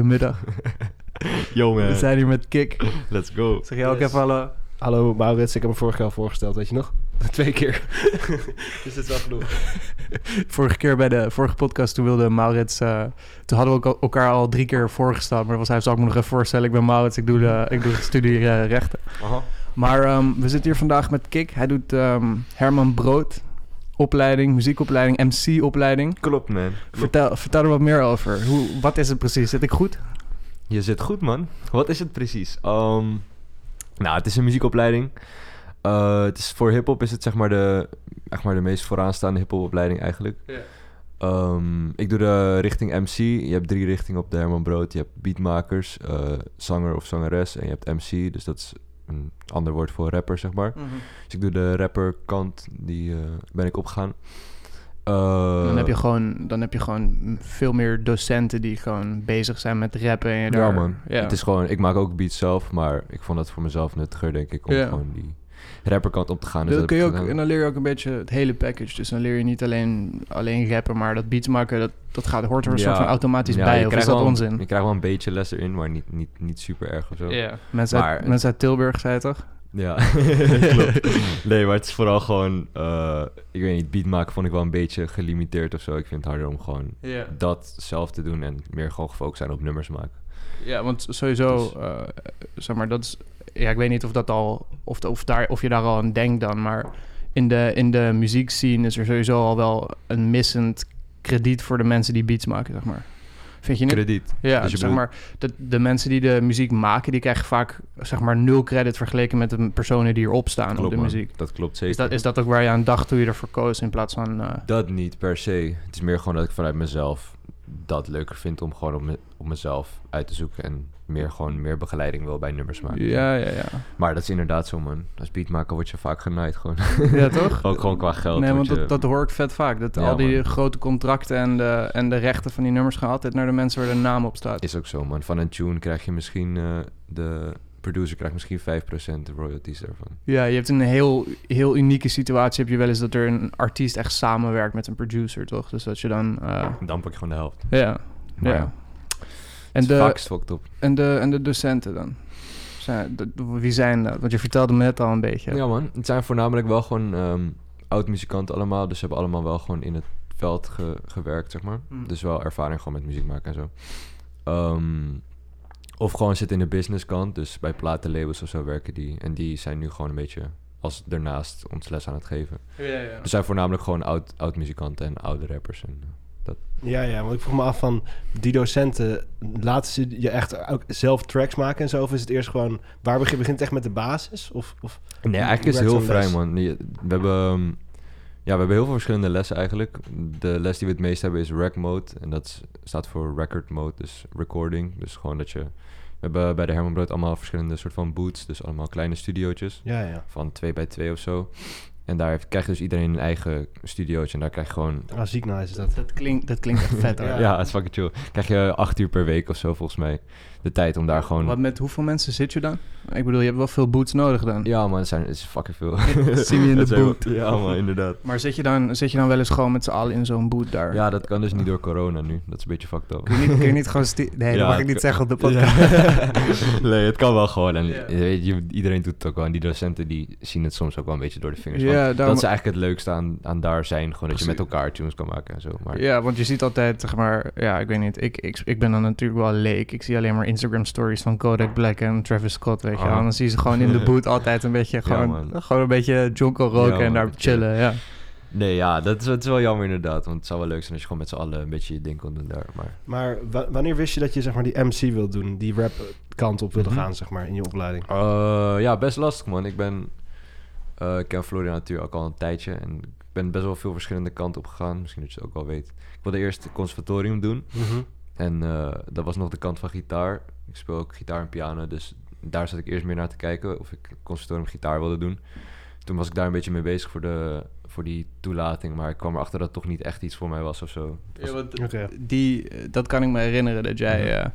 goedemiddag. Yo man, We zijn hier met Kik. let's go. Zeg jij ook even hallo? Hallo Maurits, ik heb me vorige keer al voorgesteld, weet je nog? Twee keer. dus dit is wel genoeg. Vorige keer bij de vorige podcast, toen wilde Maurits... eh, toen hadden we ook al- elkaar al drie keer voorgesteld. Maar was hij, zal ik me nog even voorstellen. Ik ben Maurits, ik doe de, ik doe de studie eh, rechten. Maar ehm, we zitten hier vandaag met Kik. Hij doet ehm, Herman Brood opleiding, muziekopleiding, MC-opleiding. Klopt man. Vertel, vertel er wat meer over. Hoe, wat is het precies? Zit ik goed? Je zit goed man. Wat is het precies? Ehm, nou, het is een muziekopleiding. Eh, het is, voor hip-hop is het zeg maar de, zeg maar de meest vooraanstaande hip-hop opleiding eigenlijk. Ehm, ik doe de richting MC. Je hebt drie richtingen op de Herman Brood. Je hebt beatmakers, eh, zanger of zangeres. En je hebt MC, dus dat is een ander woord voor rapper, zeg maar. Dus ik doe de rapperkant, die eh, ben ik opgegaan. Eh, Dan heb, je gewoon, dan heb je gewoon veel meer docenten die gewoon bezig zijn met rappen. En je Ja daar, man, Ja. het is gewoon, ik maak ook beats zelf, maar ik vond het voor mezelf nuttiger denk ik om Ja. gewoon die rapperkant op te gaan. Dus dat kun je ook, en dan leer je ook een beetje het hele package. Dus dan leer je niet alleen, alleen rappen, maar dat beats maken, dat, dat gaat, hoort er een Ja. soort van automatisch Ja, bij. je Of is krijgt dat een- onzin? Je krijgt wel een beetje les erin, maar niet, niet, niet super erg of zo. Ja. Mensen, uit, Maar- mensen uit Tilburg, zei je toch? Ja, klopt. Nee, maar het is vooral gewoon, eh, ik weet niet, beat maken vond ik wel een beetje gelimiteerd of zo. Ik vind het harder om gewoon dat zelf te doen en meer gewoon gefocust zijn op nummers maken. Ja, want sowieso, Dus- eh, zeg maar, dat is... Ja, ik weet niet of dat al... Of, of, daar, of je daar al aan denkt dan, maar... In de, in de muziekscene is er sowieso al wel een missend krediet voor de mensen die beats maken, zeg maar. Vind je niet? Krediet. Ja, Dus je zeg bedoelt- maar, de, de mensen die de muziek maken, die krijgen vaak zeg maar nul credit vergeleken met de personen die erop staan op de man. muziek. Dat klopt zeker. Is dat, is dat ook waar je aan dacht toen je ervoor koos in plaats van... eh, Dat niet per se. Het is meer gewoon dat ik vanuit mezelf dat leuker vind om gewoon op, me, op mezelf uit te zoeken en meer gewoon meer begeleiding wil bij nummers maken. ja, ja, ja. Maar dat is inderdaad zo, man. Als beatmaker word je vaak genaaid gewoon. Ja, toch? ook gewoon qua geld. Nee, want je- dat, dat hoor ik vet vaak. Dat Ja, al die man. grote contracten en de, en de rechten van die nummers gaan altijd naar de mensen waar de naam op staat. is ook zo, man. Van een tune krijg je misschien eh, de producer krijgt misschien 5% royalties daarvan. Ja, je hebt een heel, heel unieke situatie. Heb je wel eens dat er een artiest echt samenwerkt met een producer, toch? Dus dat je dan... eh, Dan pak je gewoon de helft. ja, Maar ja. En de, up. en, de, en de docenten dan? Zijn, de- wie zijn dat? Want je vertelde me net al een beetje. Ja. man. Het zijn voornamelijk wel gewoon ehm oud-muzikanten allemaal. Dus ze hebben allemaal wel gewoon in het veld ge- gewerkt, zeg maar. Hmm. Dus wel ervaring gewoon met muziek maken en zo. Ehm, of gewoon zitten in de businesskant. Dus bij platenlabels of zo werken die. En die zijn nu gewoon een beetje als daarnaast ons les aan het geven. Ja, ja. Dus zijn voornamelijk gewoon oud, oud-muzikanten en oude rappers. En, eh, Ja, ja, want ik vroeg me af van die docenten, laten ze je echt ook zelf tracks maken en zo? Of is het eerst gewoon, waar begint, begint het echt met de basis? Of, of Nee, eigenlijk is het heel vrij, les? man. We hebben, ehm, ja, we hebben heel veel verschillende lessen eigenlijk. De les die we het meest hebben is rec mode. En dat staat voor record mode, dus recording. Dus gewoon dat je... We hebben bij de Herman Brood allemaal verschillende soort van booths. Dus allemaal kleine studiootjes ja, ja. van 2 bij 2 of zo. En daar heeft- krijgt dus iedereen een eigen studiootje. En daar krijg je gewoon... Ah, ziek nice is dat. Dat, klinkt, dat klinkt echt vet, hoor. Ja. Ja, het is fucking chill. Krijg je acht uur per week of zo volgens mij. De tijd om daar gewoon... Wat met hoeveel mensen zit je dan? Ik bedoel, je hebt wel veel boots nodig dan. Ja man, het, zijn, het is fucking veel. Zie me in de wel- boot. Ja man, inderdaad. Maar zit je, dan, zit je dan wel eens gewoon met z'n allen in zo'n boot daar? Ja, dat kan dus niet door corona nu. Dat is een beetje fucked up. Kun je niet, kun je niet gewoon... Nee, dat mag ik niet zeggen op de podcast. Ja. nee, het kan wel gewoon. En je weet, je, iedereen doet het ook wel. En die docenten die zien het soms ook wel een beetje door de vingers. Ja, Dat is eigenlijk het leukste aan, aan daar zijn. Gewoon dat je met elkaar tunes kan maken en zo. Maar Ja, want je ziet altijd, zeg maar... Ja, ik weet niet. Ik, ik, ik ben dan natuurlijk wel leek. Ik zie alleen maar Instagram stories van Kodak Black en Travis Scott, weet je wel. En dan zie je ze gewoon in de boot altijd een beetje... Gewoon, gewoon een beetje jonko roken Ja, en daar chillen. ja. nee, ja, dat is, het is wel jammer inderdaad. Want het zou wel leuk zijn als je gewoon met z'n allen een beetje je ding kon doen daar. Maar Maar wa- wanneer wist je dat je zeg maar die MC wil doen, die rap kant op wilde Mhm. gaan zeg maar in je opleiding? Eh, ja, best lastig man. Ik ben... eh, ik ken Florian natuurlijk ook al een tijdje. En ik ben best wel veel verschillende kanten op gegaan. Misschien dat je het ook wel weet. Ik wilde eerst het conservatorium doen. Mhm. En eh, dat was nog de kant van gitaar. Ik speel ook gitaar en piano, dus daar zat ik eerst meer naar te kijken of ik conservatorium gitaar wilde doen. Toen was ik daar een beetje mee bezig voor, de, voor die toelating, maar ik kwam erachter dat het toch niet echt iets voor mij was of zo. Was- Ja, want Oké. die, eh, dat kan ik me herinneren, dat jij, Mhm. eh,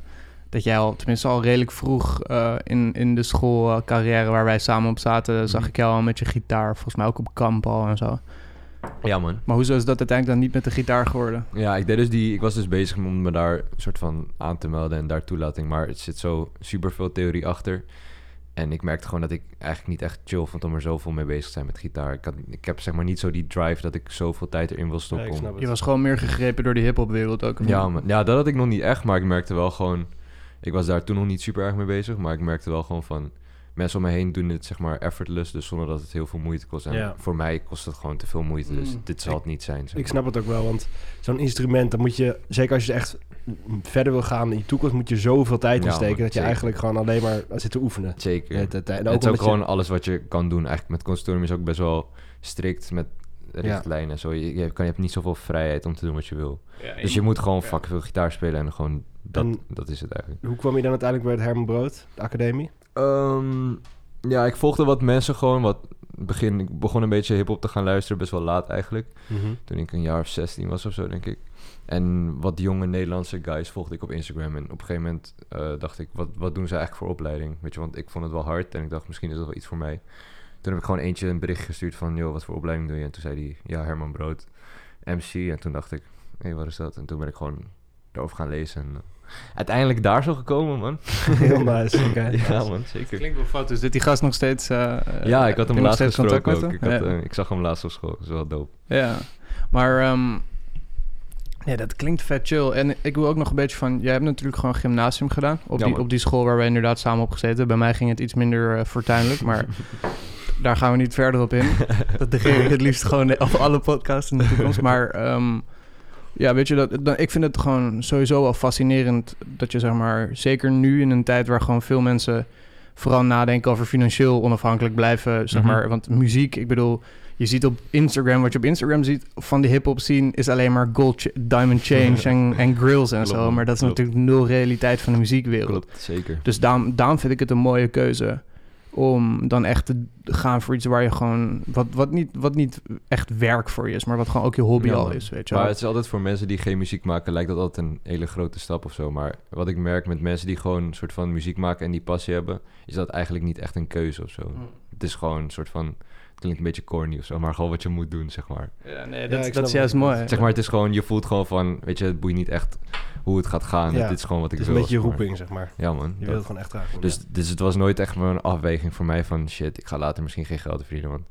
dat jij al, tenminste al redelijk vroeg eh, in, in de schoolcarrière waar wij samen op zaten, zag Mhm. ik jou al met je gitaar, volgens mij ook op kamp al en zo. Ja, man. Maar hoezo is dat uiteindelijk dan niet met de gitaar geworden? Ja, ik deed dus die. Ik was dus bezig om me daar een soort van aan te melden en daar toelating. Maar het zit zo super veel theorie achter. En ik merkte gewoon dat ik eigenlijk niet echt chill vond om er zoveel mee bezig te zijn met gitaar. Ik, had, ik heb zeg maar niet zo die drive dat ik zoveel tijd erin wil Ja, stoppen. ik om- snap het. Je was gewoon meer gegrepen door die hip-hopwereld ook. of ja, man. ja, dat had ik nog niet echt, maar ik merkte wel gewoon... Ik was daar toen nog niet super erg mee bezig, maar ik merkte wel gewoon van... Mensen om me heen doen het zeg maar effortless, dus zonder dat het heel veel moeite kost. En Ja. voor mij kost het gewoon te veel moeite, dus Mm. dit zal het niet zijn. zeg Ik snap het ook wel, want zo'n instrument, dan moet je, zeker als je echt verder wil gaan in je toekomst, moet je zoveel tijd Ja, in steken man, dat je zeker. eigenlijk gewoon alleen maar zit te oefenen. Zeker. Het ook is ook je- gewoon alles wat je kan doen. Eigenlijk met conservatorium is ook best wel strikt met richtlijnen en zo. Je, je, kan, je hebt niet zoveel vrijheid om te doen wat je wil. Dus je moet gewoon fucking veel gitaar spelen en gewoon dat, En- dat is het eigenlijk. Hoe kwam je dan uiteindelijk bij het Herman Brood, de academie? Ehm, ja, ik volgde wat mensen gewoon. Wat begin, ik begon een beetje hip-hop te gaan luisteren, best wel laat eigenlijk. Toen ik een jaar of 16 was of zo, denk ik. En wat jonge Nederlandse guys volgde ik op Instagram. En op een gegeven moment eh, dacht ik, wat, wat doen ze eigenlijk voor opleiding? Weet je, want ik vond het wel hard en ik dacht, misschien is dat wel iets voor mij. Toen heb ik gewoon eentje een bericht gestuurd van, joh, wat voor opleiding doe je? En toen zei hij, ja, Herman Brood, MC. En toen dacht ik, hé, hey, wat is dat? En toen ben ik gewoon erover gaan lezen. En eh, uiteindelijk daar zo gekomen, man. Heel nice. oké. ja, man, zeker. Klinkt wel fout. Dus dit die gast nog steeds... eh, Ja, ik had hem laatst gesproken ook. Ik, had, Ja. eh, ik zag hem laatst op school. Dat is wel dope. Ja, maar ehm, ja, dat klinkt vet chill. En ik wil ook nog een beetje van... Jij hebt natuurlijk gewoon gymnasium gedaan. Op, Ja, die, op die school waar wij inderdaad samen op gezeten. Bij mij ging het iets minder fortuinlijk, maar daar gaan we niet verder op in. Dat degene ik het liefst gewoon op alle podcasts in de toekomst. Maar ehm, ja, weet je, dat, ik vind het gewoon sowieso wel fascinerend... dat je zeg maar, zeker nu in een tijd waar gewoon veel mensen... vooral nadenken over financieel onafhankelijk blijven, zeg Mhm. maar. Want muziek, ik bedoel... Je ziet op Instagram, wat je op Instagram ziet van de hip-hop scene, is alleen maar gold, diamond change en, en grills en Klopt, zo. Maar dat is Klopt. natuurlijk nul realiteit van de muziekwereld. Klopt, zeker. Dus daarom, daarom vind ik het een mooie keuze om dan echt te gaan voor iets waar je gewoon... Wat, wat, niet, wat niet echt werk voor je is, maar wat gewoon ook je hobby Ja, al is, weet je Maar wel. het is altijd voor mensen die geen muziek maken, lijkt dat altijd een hele grote stap of zo. Maar wat ik merk met mensen die gewoon een soort van muziek maken en die passie hebben, is dat eigenlijk niet echt een keuze of zo. Mm. Het is gewoon een soort van, het klinkt een beetje corny of zo, maar gewoon wat je moet doen, zeg maar. Ja, nee, dat, dat is juist mooi. Zeg maar, het is gewoon, je voelt gewoon van, weet je, het boeit niet echt hoe het gaat gaan. Ja. Dit is gewoon wat ik Het is wil. een beetje je roeping, zeg maar. Ja man. Je wil het gewoon echt graag doen. Dus, dus het was nooit echt een afweging voor mij van shit, ik ga later misschien geen geld verdienen. Want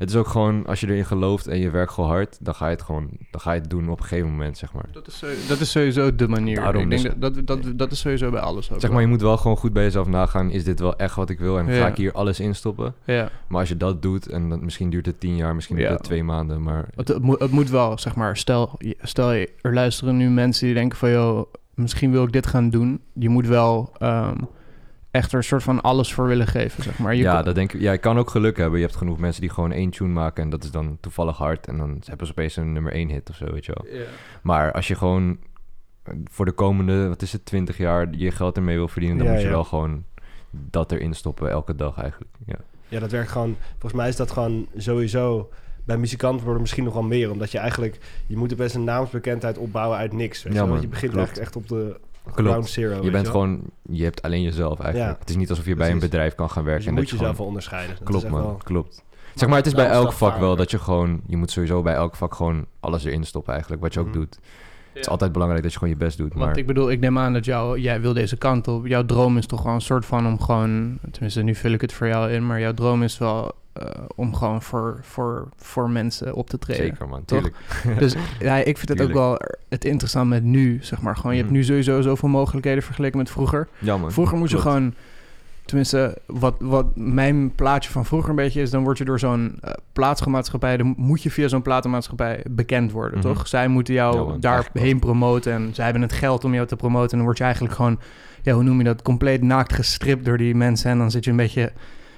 het is ook gewoon, als je erin gelooft en je werkt gewoon hard, dan ga je het gewoon, dan ga je het doen op een gegeven moment, zeg maar. Dat is, sowieso- dat is sowieso de manier. Daarom ik denk dus- dat, dat, dat, dat is sowieso bij alles ook. Zeg maar, je moet wel gewoon goed bij jezelf nagaan, is dit wel echt wat ik wil en Ja. ga ik hier alles in stoppen? Ja, Maar als je dat doet, en dan, misschien duurt het tien jaar, misschien duurt Ja. het twee maanden, maar... het, het, moet, het moet wel, zeg maar, stel, je- stel je, er luisteren nu mensen die denken van, joh, misschien wil ik dit gaan doen. Je moet wel ehm, echt er een soort van alles voor willen geven, zeg maar. Je ja, kan- dat denk ik. Ja, je kan ook geluk hebben. Je hebt genoeg mensen die gewoon één tune maken en dat is dan toevallig hard. En dan hebben ze opeens een nummer één hit of zo, weet je wel. Maar als je gewoon eh, voor de komende, wat is het, 20 jaar je geld ermee wil verdienen, dan Ja, moet je ja. wel gewoon dat erin stoppen elke dag eigenlijk. Ja, Ja, dat werkt gewoon... Volgens mij is dat gewoon sowieso... Bij muzikanten worden misschien nog wel meer. Omdat je eigenlijk... Je moet er best een naamsbekendheid opbouwen uit niks. Weet Ja, je, wel? man, Want je begint klopt. eigenlijk echt op de. Ground zero. je bent gewoon, je hebt alleen jezelf eigenlijk. Ja, het is niet alsof je bij een bedrijf kan gaan werken. Dus je en moet dat je jezelf gewoon, wel onderscheiden. Dat klopt man, wel- klopt. Zeg maar, het is bij elk vak wel dat je gewoon, je moet sowieso bij elk vak gewoon alles erin stoppen eigenlijk, wat je ook Mhm. doet. Het is altijd belangrijk dat je gewoon je best doet, Want maar ik bedoel, ik neem aan dat jou, jij wil deze kant op. Jouw droom is toch gewoon een soort van om gewoon... Tenminste, nu vul ik het voor jou in. Maar jouw droom is wel om gewoon voor, voor, voor mensen op te treden. zeker man, Toch? Dus ja, ik vind het ook wel het interessant met nu, zeg maar. Gewoon, je hebt Mhm. nu sowieso zoveel mogelijkheden vergeleken met vroeger. Ja man. Vroeger moest je gewoon... Tenminste, wat, wat mijn plaatje van vroeger een beetje is... dan word je door zo'n eh plaatsmaatschappij... dan moet je via zo'n platenmaatschappij bekend worden, Mhm. toch? Zij moeten jou Ja, daarheen promoten... en zij hebben het geld om jou te promoten... en dan word je eigenlijk gewoon... ja, hoe noem je dat? Compleet naakt gestript door die mensen... en dan zit je een beetje...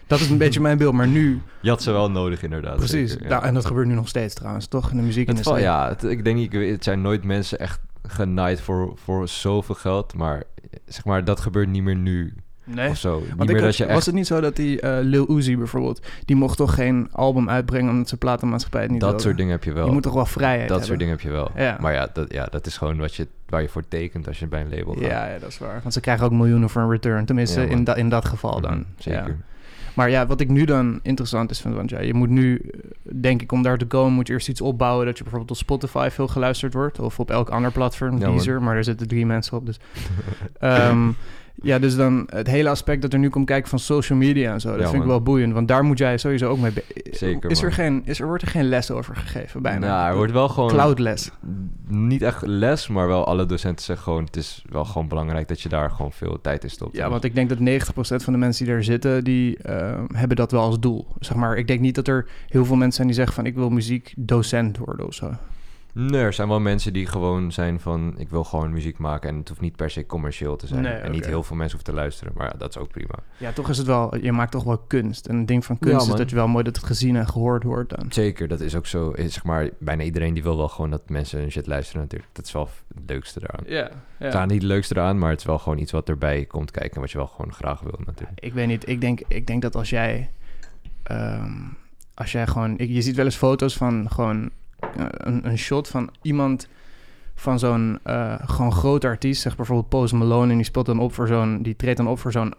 Dat is een beetje mijn beeld, maar nu... Je had ze wel nodig inderdaad. precies. zeker, ja. Nou, en dat gebeurt nu nog steeds trouwens, toch? In de muziek Het ja, het, ik denk niet, het zijn nooit mensen echt genaaid voor, voor zoveel geld, maar zeg maar, dat gebeurt niet meer nu Nee. of zo. Niet Want ik dat had- je was echt, het niet zo dat die eh, Lil Uzi bijvoorbeeld... die mocht toch geen album uitbrengen... omdat zijn platenmaatschappij het niet dat wilde? soort dingen heb je wel. Je moet toch wel vrijheid dat hebben? soort dingen heb je wel. Ja. Maar ja dat, ja, dat is gewoon wat je, waar je voor tekent als je bij een label gaat. Ja, ja, dat is waar. Want ze krijgen ook miljoenen voor een return. Tenminste, Ja, in, da- in dat geval dan. Mhm, zeker. Maar ja, wat ik nu dan interessant is, vind, want ja, je moet nu, eh, denk ik, om daar te komen, moet je eerst iets opbouwen dat je bijvoorbeeld op Spotify veel geluisterd wordt, of op elk ander platform, Ja. Deezer, maar er zitten drie mensen op, dus... Ehm, ja, dus dan het hele aspect dat er nu komt kijken van social media en zo, dat Ja, vind ik wel boeiend, want daar moet jij sowieso ook mee... Zeker, Is er, man. geen, is er wordt er geen les over gegeven bijna? Nou, er wordt wel gewoon... Cloudles. Niet echt les, maar wel alle docenten zeggen gewoon... het is wel gewoon belangrijk dat je daar gewoon veel tijd in stopt. Ja, want ik denk dat 90% van de mensen die daar zitten, die eh, hebben dat wel als doel. Zeg maar, ik denk niet dat er heel veel mensen zijn die zeggen van ik wil muziekdocent worden of zo. Nee, er zijn wel mensen die gewoon zijn van... ik wil gewoon muziek maken en het hoeft niet per se commercieel te zijn. Nee, en niet heel veel mensen hoeven te luisteren. Maar ja, dat is ook prima. Ja, toch is het wel, je maakt toch wel kunst. En een ding van kunst Ja, is dat je wel mooi dat het gezien en gehoord wordt dan. Zeker, dat is ook zo. eh, Zeg maar, bijna iedereen die wil wel gewoon dat mensen hun shit luisteren natuurlijk. Dat is wel het leukste eraan. Ja, Het is niet het leukste eraan, maar het is wel gewoon iets wat erbij komt kijken... wat je wel gewoon graag wil natuurlijk. Ik weet niet, ik denk, ik denk dat als jij, ehm, als jij gewoon, ik, je ziet wel eens foto's van gewoon een, een shot van iemand van zo'n eh, gewoon grote artiest, zeg bijvoorbeeld Post Malone, en die speelt dan op voor zo'n, die treedt dan op voor zo'n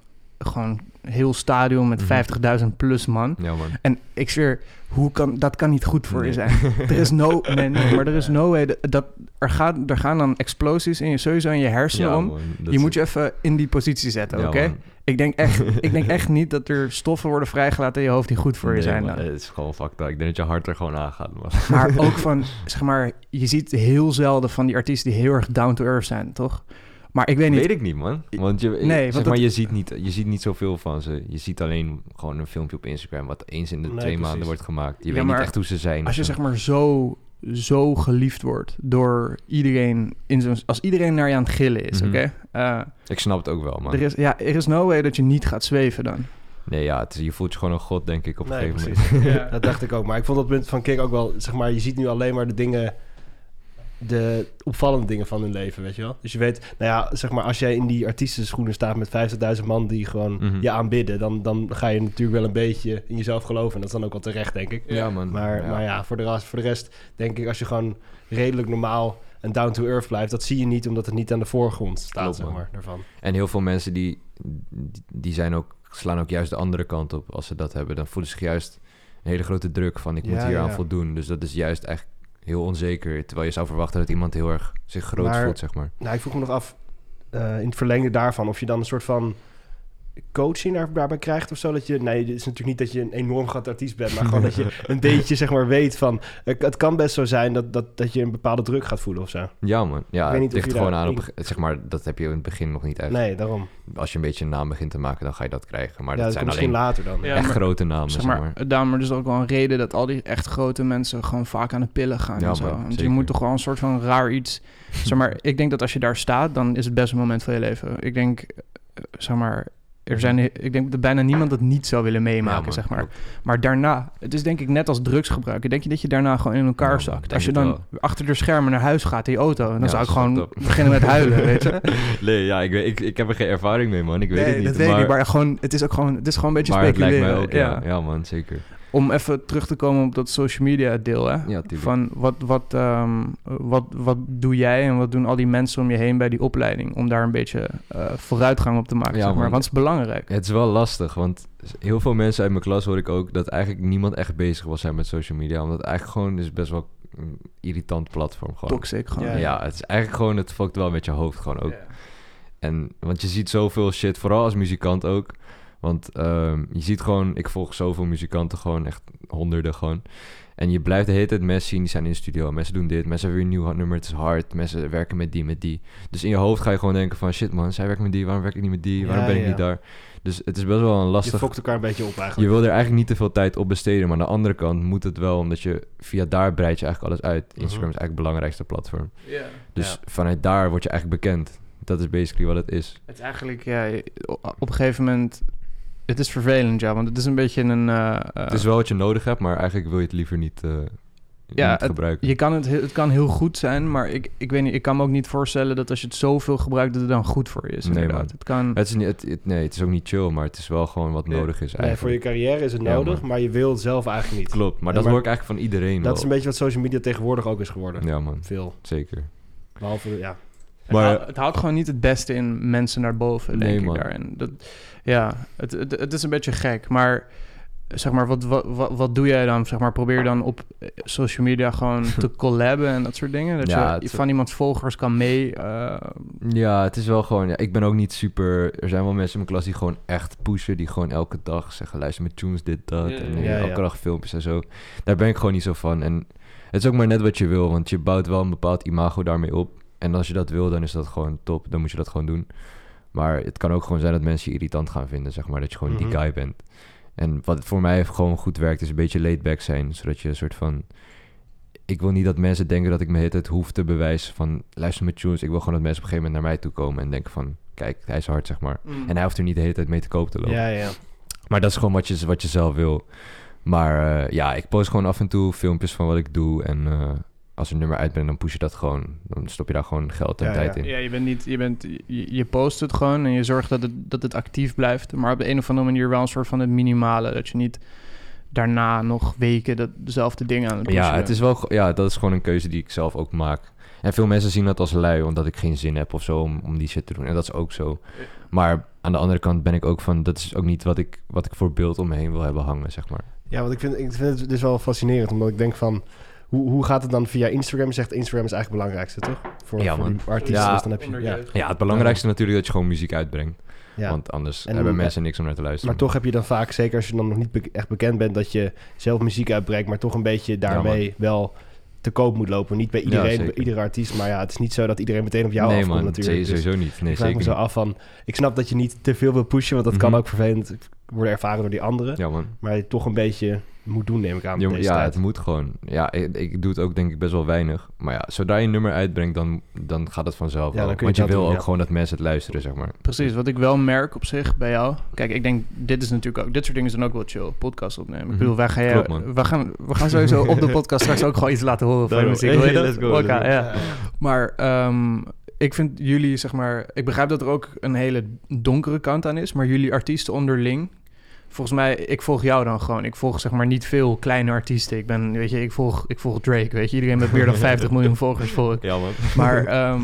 gewoon heel stadion met Mhm. 50.000 plus man. Ja man. En ik zweer, hoe kan, dat kan niet goed voor je zijn. Er is no, nee, nee, maar er is no way, dat, er, gaat, er gaan dan explosies in je, sowieso in je hersenen Ja, om. man, Je is- moet je even in die positie zetten, Ja, oké? Ik denk, echt, ik denk echt niet dat er stoffen worden vrijgelaten in je hoofd die goed voor je zijn. man, dan. Het is gewoon fucked up. Ik denk dat je hart er gewoon aangaat, man. Maar ook van, zeg maar, je ziet heel zelden van die artiesten die heel erg down to earth zijn, toch? Maar ik weet niet. Weet ik niet, man. Want je, Nee, zeg want maar, dat- je, ziet niet, je ziet niet zoveel van ze. Je ziet alleen gewoon een filmpje op Instagram... wat eens in de Nee, twee precies. maanden wordt gemaakt. Je Ja, weet maar niet echt hoe ze zijn. Als je zeg maar zo, zo geliefd wordt door iedereen, in zo'n, als iedereen naar je aan het gillen is, Mhm. oké? Eh, Ik snap het ook wel, man. er, is, ja, er is no way dat je niet gaat zweven dan. Nee, ja, het is, je voelt je gewoon een god, denk ik, op een Nee, gegeven precies. moment. Ja. Dat dacht ik ook. Maar ik vond dat punt van Kik ook wel... Zeg maar, je ziet nu alleen maar de dingen... De opvallende dingen van hun leven, weet je wel? Dus je weet... Nou ja, zeg maar, als jij in die artiestenschoenen staat... met 50.000 man die gewoon Mhm. je aanbidden... Dan, dan ga je natuurlijk wel een beetje in jezelf geloven. En dat is dan ook wel terecht, denk ik. Ja, man. Maar ja, maar ja voor, de rest, voor de rest denk ik... als je gewoon redelijk normaal en down to earth blijft... dat zie je niet omdat het niet aan de voorgrond staat, Klopt, zeg maar, daarvan. En heel veel mensen die, die zijn ook, slaan ook juist de andere kant op als ze dat hebben. Dan voelen ze zich juist een hele grote druk van ik moet hier aan voldoen. Dus dat is juist echt heel onzeker. Terwijl je zou verwachten dat iemand heel erg zich groot Maar- voelt, zeg maar. Nou, ik vroeg me nog af, eh, in het verlengde daarvan, of je dan een soort van coaching daar, daarbij krijgt of zo. Dat je, nee, het is natuurlijk niet dat je een enorm groot artiest bent, maar gewoon dat je een beetje, zeg maar, weet van... Het, kan best zo zijn dat, dat, dat je een bepaalde druk gaat voelen of zo. Ja, man. Ja, Ik weet het ligt gewoon aan op, zeg maar, dat heb je in het begin nog niet echt. Nee, daarom. Als je een beetje een naam begint te maken, dan ga je dat krijgen. Maar ja, dat dat zijn alleen later dan. Ja, echt maar- grote namen, Zeg zeg maar, maar. daarom maar dus ook wel een reden dat al die echt grote mensen gewoon vaak aan de pillen gaan Ja, en zo. man, Want je moet toch wel een soort van raar iets... zeg maar, ik denk dat als je daar staat, dan is het best een moment van je leven. Ik denk, eh, zeg maar... Er zijn, ik denk dat bijna niemand dat niet zou willen meemaken, Ja, zeg maar. ook. Maar daarna, het is denk ik net als drugsgebruiken. Denk je dat je daarna gewoon in elkaar Ja, zakt? Als je dan wel. achter de schermen naar huis gaat in je auto... dan Ja, zou ik gewoon up. beginnen met huilen, weet je? Nee, ja, ik, weet, ik, ik heb er geen ervaring mee, man. Ik weet nee, het niet. dat weet ik niet. Maar gewoon, het is ook gewoon, het is gewoon een beetje maar speculeren. ook, ja. Ja, man, zeker. Om even terug te komen op dat social media deel, hè? Ja. Van wat, wat, ehm, wat, wat doe jij en wat doen al die mensen om je heen bij die opleiding? Om daar een beetje eh, vooruitgang op te maken, Ja, zeg maar. Want het is belangrijk. Het is wel lastig, want heel veel mensen uit mijn klas hoor ik ook dat eigenlijk niemand echt bezig was zijn met social media. Omdat het eigenlijk gewoon is best wel een irritant platform gewoon. Toxic gewoon. Ja, Ja, het is eigenlijk gewoon, het fokt wel met je hoofd gewoon ook. En, want je ziet zoveel shit, vooral als muzikant ook. Want ehm, je ziet gewoon, ik volg zoveel muzikanten gewoon, echt honderden gewoon. En je blijft de hele tijd mensen zien, die zijn in de studio. Mensen doen dit, mensen hebben weer een nieuw nummer, het is hard. Mensen werken met die, met die. Dus in je hoofd ga je gewoon denken van... shit man, zij werkt met die, waarom werk ik niet met die? Waarom Ja, ben ik ja. niet daar? Dus het is best wel een Je lastig... fokt elkaar een beetje op Je eigenlijk. wil er eigenlijk niet te veel tijd op besteden. Maar aan de andere kant moet het wel, omdat je via daar breid je eigenlijk alles uit. Instagram is eigenlijk het belangrijkste platform. Ja. Dus Ja. vanuit daar word je eigenlijk bekend. Dat is basically wat het is. Het is eigenlijk, ja, op een gegeven moment... Het is vervelend, ja, want het is een beetje een... eh, eh, het is wel wat je nodig hebt, maar eigenlijk wil je het liever niet, eh, Ja, niet het- gebruiken. Je kan het, he- het kan heel goed zijn, maar ik, ik weet niet, ik kan me ook niet voorstellen dat als je het zoveel gebruikt, dat het dan goed voor je is. Nee, inderdaad. man. Het kan. Het is niet, het, het- nee, het is ook niet chill, maar het is wel gewoon wat Nee. nodig is Nee, eigenlijk. voor je carrière is het Ja, nodig, man. maar je wil het zelf eigenlijk niet. Klopt, maar Ja, dat maar hoor ik eigenlijk van iedereen Dat wel. is een beetje wat social media tegenwoordig ook is geworden. Ja man, Veel. zeker. Behalve, ja. Maar- het, haalt, het haalt gewoon niet het beste in mensen naar boven, denk Nee, ik man. daar. En dat, ja, het, het, het is een beetje gek, maar zeg maar, wat, wat, wat, wat doe jij dan? Zeg maar, probeer dan op eh, social media gewoon te collaben en dat soort dingen? Dat Ja, je van iemands volgers kan mee... eh, Ja, het is wel gewoon... Ja, ik ben ook niet super... Er zijn wel mensen in mijn klas die gewoon echt pushen. Die gewoon elke dag zeggen... Luister met tunes, dit, dat. Ja, en elke dag filmpjes en zo. Daar ben ik gewoon niet zo van. En het is ook maar net wat je wil. Want je bouwt wel een bepaald imago daarmee op. En als je dat wil, dan is dat gewoon top. Dan moet je dat gewoon doen. Maar het kan ook gewoon zijn dat mensen je irritant gaan vinden. Zeg maar, dat je gewoon Mhm. die guy bent. En wat voor mij gewoon goed werkt, is een beetje laid back zijn. Zodat je een soort van... Ik wil niet dat mensen denken dat ik me het hoef te bewijzen van... Luister met tunes. Ik wil gewoon dat mensen op een gegeven moment naar mij toe komen en denken van... Kijk, hij is hard, zeg maar. En hij hoeft er niet de hele tijd mee te koop te lopen. Ja, ja. Maar dat is gewoon wat je, wat je zelf wil. Maar eh, ja, ik post gewoon af en toe filmpjes van wat ik doe. En eh, als een nummer uitbrengt, dan push je dat gewoon. Dan stop je daar gewoon geld en Ja, tijd ja. in. Ja, je bent niet, je bent, je, je post het gewoon en je zorgt dat het, dat het actief blijft. Maar op de een of andere manier wel een soort van het minimale. Dat je niet daarna nog weken dat, dezelfde dingen aan het pushen Ja, het is wel, ja, dat is gewoon een keuze die ik zelf ook maak. En veel mensen zien dat als lui, omdat ik geen zin heb of zo om, om die shit te doen. En dat is ook zo. Maar aan de andere kant ben ik ook van, dat is ook niet wat ik, wat ik voor beeld om me heen wil hebben hangen, zeg maar. Ja, want ik vind, ik vind het dus wel fascinerend, omdat ik denk van... Hoe, hoe gaat het dan via Instagram? Je zegt Instagram is eigenlijk het belangrijkste, toch? Voor, Ja, voor die artiesten, Ja. dus dan heb je... Ja, Ja, het belangrijkste natuurlijk dat je gewoon muziek uitbrengt. ja. Want anders En- hebben mensen niks om naar te luisteren. Maar toch heb je dan vaak, zeker als je dan nog niet be- echt bekend bent... dat je zelf muziek uitbrengt, maar toch een beetje daarmee wel te koop moet lopen. Niet bij iedereen, bij iedere artiest. Maar ja, het is niet zo dat iedereen meteen op jou nee, afkomt man, natuurlijk. nee, Dus sowieso niet. Nee, ik vraag zeker me zo niet. af van... Ik snap dat je niet te veel wil pushen, want dat kan Mhm. ook vervelend worden ervaren door die anderen. Ja, man. Maar je toch een beetje moet doen, neem ik aan. Ja, deze ja, tijd. het moet gewoon. Ja, ik, ik doe het ook denk ik best wel weinig. Maar ja, zodra je een nummer uitbrengt, dan, dan gaat het vanzelf Ja, wel. dan kun je Want je dat wil doen, ook ja. gewoon dat mensen het luisteren, zeg maar. Precies, wat ik wel merk op zich bij jou. Kijk, ik denk, dit is natuurlijk ook, dit soort dingen zijn ook wel chill. Podcast opnemen. Ik Mhm. bedoel, wij gaan, Klopt, gaan, we gaan sowieso op de podcast straks ook gewoon iets laten horen van je muziek. Hey, dat? let's go, go. ja. Maar ehm, ik vind jullie, zeg maar... Ik begrijp dat er ook een hele donkere kant aan is. Maar jullie artiesten onderling... Volgens mij, ik volg jou dan gewoon. Ik volg zeg maar niet veel kleine artiesten. Ik ben, weet je, ik volg, ik volg Drake, weet je. Iedereen met meer dan 50 miljoen volgers volg ik. Ja, man. Maar ehm,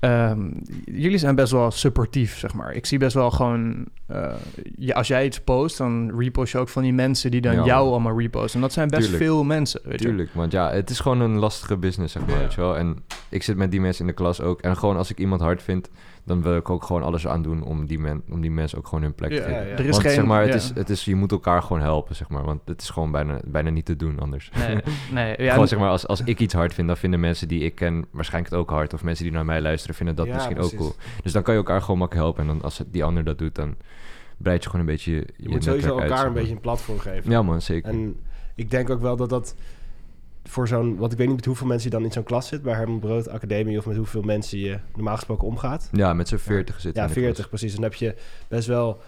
ehm, jullie zijn best wel supportief, zeg maar. Ik zie best wel gewoon... eh, ja, als jij iets post, dan repost je ook van die mensen... die dan Ja, jou allemaal reposten. En dat zijn best Tuurlijk. veel mensen, weet je. Tuurlijk, want ja, het is gewoon een lastige business, zeg maar, Ja. weet je wel. En ik zit met die mensen in de klas ook. En gewoon als ik iemand hard vind, dan wil ik ook gewoon alles aan doen om die, men, om die mensen ook gewoon hun plek Ja, te geven. ja, ja. Er is want geen... zeg maar, het ja. is, het is, je moet elkaar gewoon helpen, zeg maar. Want het is gewoon bijna, bijna niet te doen anders. Nee, nee. Ja, gewoon zeg maar, als, als ik iets hard vind, dan vinden mensen die ik ken waarschijnlijk het ook hard. Of mensen die naar mij luisteren vinden dat Ja, misschien precies. ook cool. Dus dan kan je elkaar gewoon makkelijk helpen. En dan als het- die ander dat doet, dan breid je gewoon een beetje je, Je moet sowieso uit, elkaar een beetje een platform geven. Ja man, zeker. En ik denk ook wel dat dat voor zo'n... Want ik weet niet met hoeveel mensen je dan in zo'n klas zit... bij Herman Brood Academie... of met hoeveel mensen je normaal gesproken omgaat. Ja, met zo'n 40 zitten. Ja, in de klas. 40 precies. Dan heb je best wel...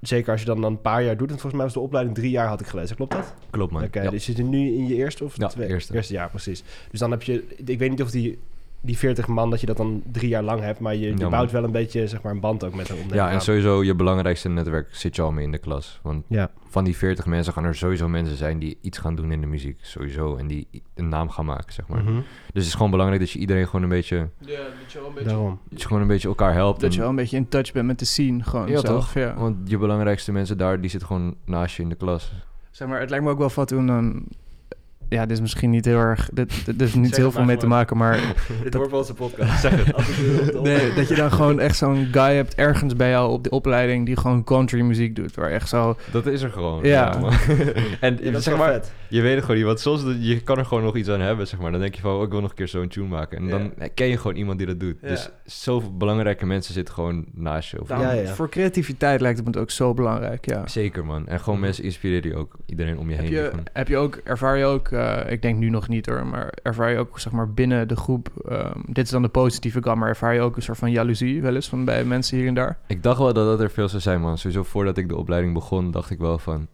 Zeker als je dan, dan een paar jaar doet. En volgens mij was de opleiding drie jaar, had ik gelezen. Klopt dat? Klopt man. Oké, Ja. dus zit je nu in je eerste of Ja, twee? eerste. jaar, precies. Dus dan heb je... Ik weet niet of die, die 40 man, dat je dat dan drie jaar lang hebt... maar je, je Ja, bouwt wel een beetje, zeg maar, een band ook met hem. Ja, en sowieso je belangrijkste netwerk zit je al mee in de klas. Want Ja, van die 40 mensen gaan er sowieso mensen zijn die iets gaan doen in de muziek. Sowieso. En die een naam gaan maken, zeg maar. Mhm. Dus het is gewoon belangrijk dat je iedereen gewoon een beetje... Ja, dat je wel een beetje... daarom. Dat je gewoon een beetje elkaar helpt. Dat en- je wel een beetje in touch bent met de scene, gewoon Ja, zelf. toch? Ja. Want je belangrijkste mensen daar, die zitten gewoon naast je in de klas. Zeg maar, het lijkt me ook wel wat toen dan... Ja, dit is misschien niet heel erg... Dit, dit is niet Zeg heel veel mee te maken, maar... Dit wordt wel onze podcast. Zeg het. Nee, dat je dan gewoon echt zo'n guy hebt ergens bij jou op de opleiding... die gewoon country muziek doet, waar echt zo... Dat is er gewoon. Ja. man. en Ja, dat is zeg maar, vet. je weet het gewoon niet. Want soms, je kan er gewoon nog iets aan hebben, zeg maar. Dan denk je van, oh, ik wil nog een keer zo'n tune maken. En dan ken je gewoon iemand die dat doet. Ja. Dus zoveel belangrijke mensen zitten gewoon naast je. Of Daarom, Ja, ja. Voor creativiteit lijkt het me ook zo belangrijk, ja. Zeker, man. En gewoon mensen inspireren je ook. Iedereen om je Heb heen. die je, heb je ook, ervaar je ook, eh, ik denk nu nog niet hoor, maar ervaar je ook zeg maar binnen de groep, ehm, dit is dan de positieve kant, maar ervaar je ook een soort van jaloezie wel eens van bij mensen hier en daar? Ik dacht wel dat dat er veel zou zijn, man. Sowieso voordat ik de opleiding begon, dacht ik wel van...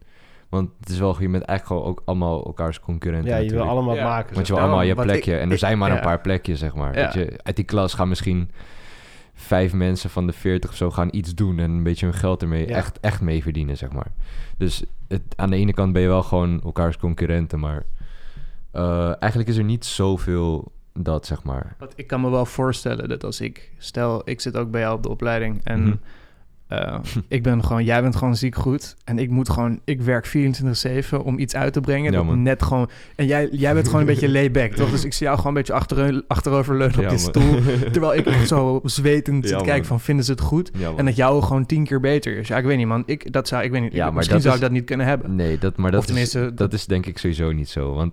Want het is wel, je bent eigenlijk gewoon ook allemaal elkaars concurrenten Ja, je wil allemaal Ja. maken. Want je wil allemaal je plekje. ik- en er zijn maar ja. een paar plekjes, zeg maar. Ja. Weet je, uit die klas gaan misschien vijf mensen van de veertig of zo gaan iets doen... en een beetje hun geld ermee Ja. echt, echt mee verdienen, zeg maar. Dus het, aan de ene kant ben je wel gewoon elkaars concurrenten... maar eh, eigenlijk is er niet zoveel dat, zeg maar. Want ik kan me wel voorstellen dat als ik... Stel, ik zit ook bij jou op de opleiding en... Mhm. eh, ik ben gewoon, jij bent gewoon ziek goed. En ik moet gewoon, ik werk 24-7 om iets uit te brengen. Ja, net gewoon. En jij, jij bent gewoon een beetje layback, toch? Dus ik zie jou gewoon een beetje achterover, achterover leunen op Ja, stoel. Terwijl ik zo zwetend zit Ja, kijken van, vinden ze het goed? En dat jou gewoon tien keer beter is. Ja, ik weet niet, man. Ik, dat zou, ik weet niet. Ja, ik- maar misschien zou is- ik dat niet kunnen hebben. Nee, dat, maar dat, Of tenminste, is, dat- dat is denk ik sowieso niet zo. Want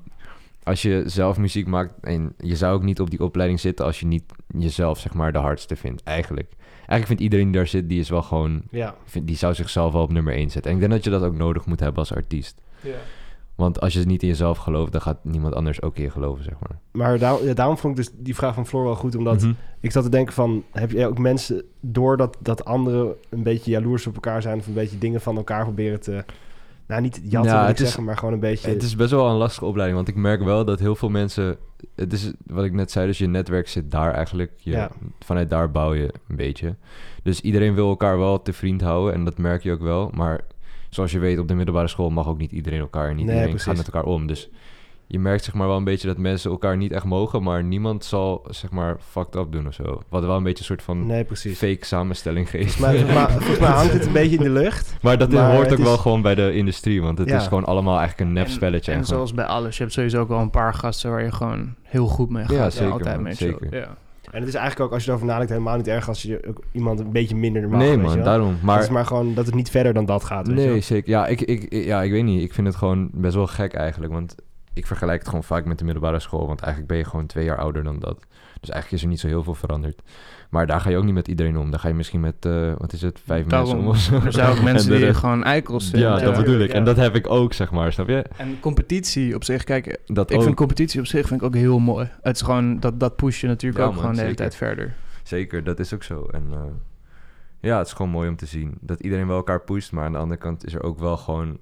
als je zelf muziek maakt en je zou ook niet op die opleiding zitten als je niet jezelf zeg maar de hardste vindt, eigenlijk. Eigenlijk vindt iedereen die daar zit, die is wel gewoon, Ja. vindt, die zou zichzelf wel op nummer 1 zetten. En ik denk dat je dat ook nodig moet hebben als artiest. Want als je niet in jezelf gelooft, dan gaat niemand anders ook in je geloven, zeg maar. Maar daar, ja, daarom vond ik dus die vraag van Floor wel goed. Omdat Mhm. ik zat te denken van... Heb je ook mensen doordat dat anderen een beetje jaloers op elkaar zijn... of een beetje dingen van elkaar proberen te... Nou, niet jatten Ja, het is- zeggen, maar gewoon een beetje... Het is best wel een lastige opleiding, want ik merk wel dat heel veel mensen... Het is wat ik net zei, dus je netwerk zit daar eigenlijk. Je, Ja. Vanuit daar bouw je een beetje. Dus iedereen wil elkaar wel te vriend houden en dat merk je ook wel. Maar zoals je weet, op de middelbare school mag ook niet iedereen elkaar... en niet Nee, iedereen precies. gaat met elkaar om. Dus je merkt zeg maar wel een beetje dat mensen elkaar niet echt mogen... maar niemand zal zeg maar fucked up doen of zo. Wat wel een beetje een soort van Nee, precies. fake samenstelling geeft. Volgens mij, volgens mij- volgens mij hangt het een beetje in de lucht. Maar dat Maar hoort ook is- wel gewoon bij de industrie, want het Ja. is gewoon allemaal eigenlijk een nep spelletje. En, zoals bij alles, je hebt sowieso ook wel een paar gasten waar je gewoon heel goed mee gaat. Ja, Ja, zeker, altijd man, mee. zeker. Zo, ja. En het is eigenlijk ook, als je erover nadenkt, helemaal niet erg... als je ook iemand een beetje minder normaal nee weet je man, daarom. Maar, Maar, het is maar gewoon dat het niet verder dan dat gaat. weet je nee, zeker. Ja ik, ik, ik- ja, ik weet niet. Ik vind het gewoon best wel gek eigenlijk. Want ik vergelijk het gewoon vaak met de middelbare school. Want eigenlijk ben je gewoon twee jaar ouder dan dat. Dus eigenlijk is er niet zo heel veel veranderd. Maar daar ga je ook niet met iedereen om. Daar ga je misschien met, eh, wat is het, vijf Daarom, mensen om of zo. Er zijn ook mensen die rest- gewoon eikels Ja, vinden. dat Ja. bedoel ik. Ja. En dat heb ik ook, zeg maar. Snap je? En competitie op zich, kijk, Dat ik ook. vind competitie op zich vind ik ook heel mooi. Het is gewoon, dat, dat push je natuurlijk Ja, ook man, gewoon de hele tijd verder. Zeker, dat is ook zo. En eh, ja, het is gewoon mooi om te zien. Dat iedereen wel elkaar pusht. Maar aan de andere kant is er ook wel gewoon...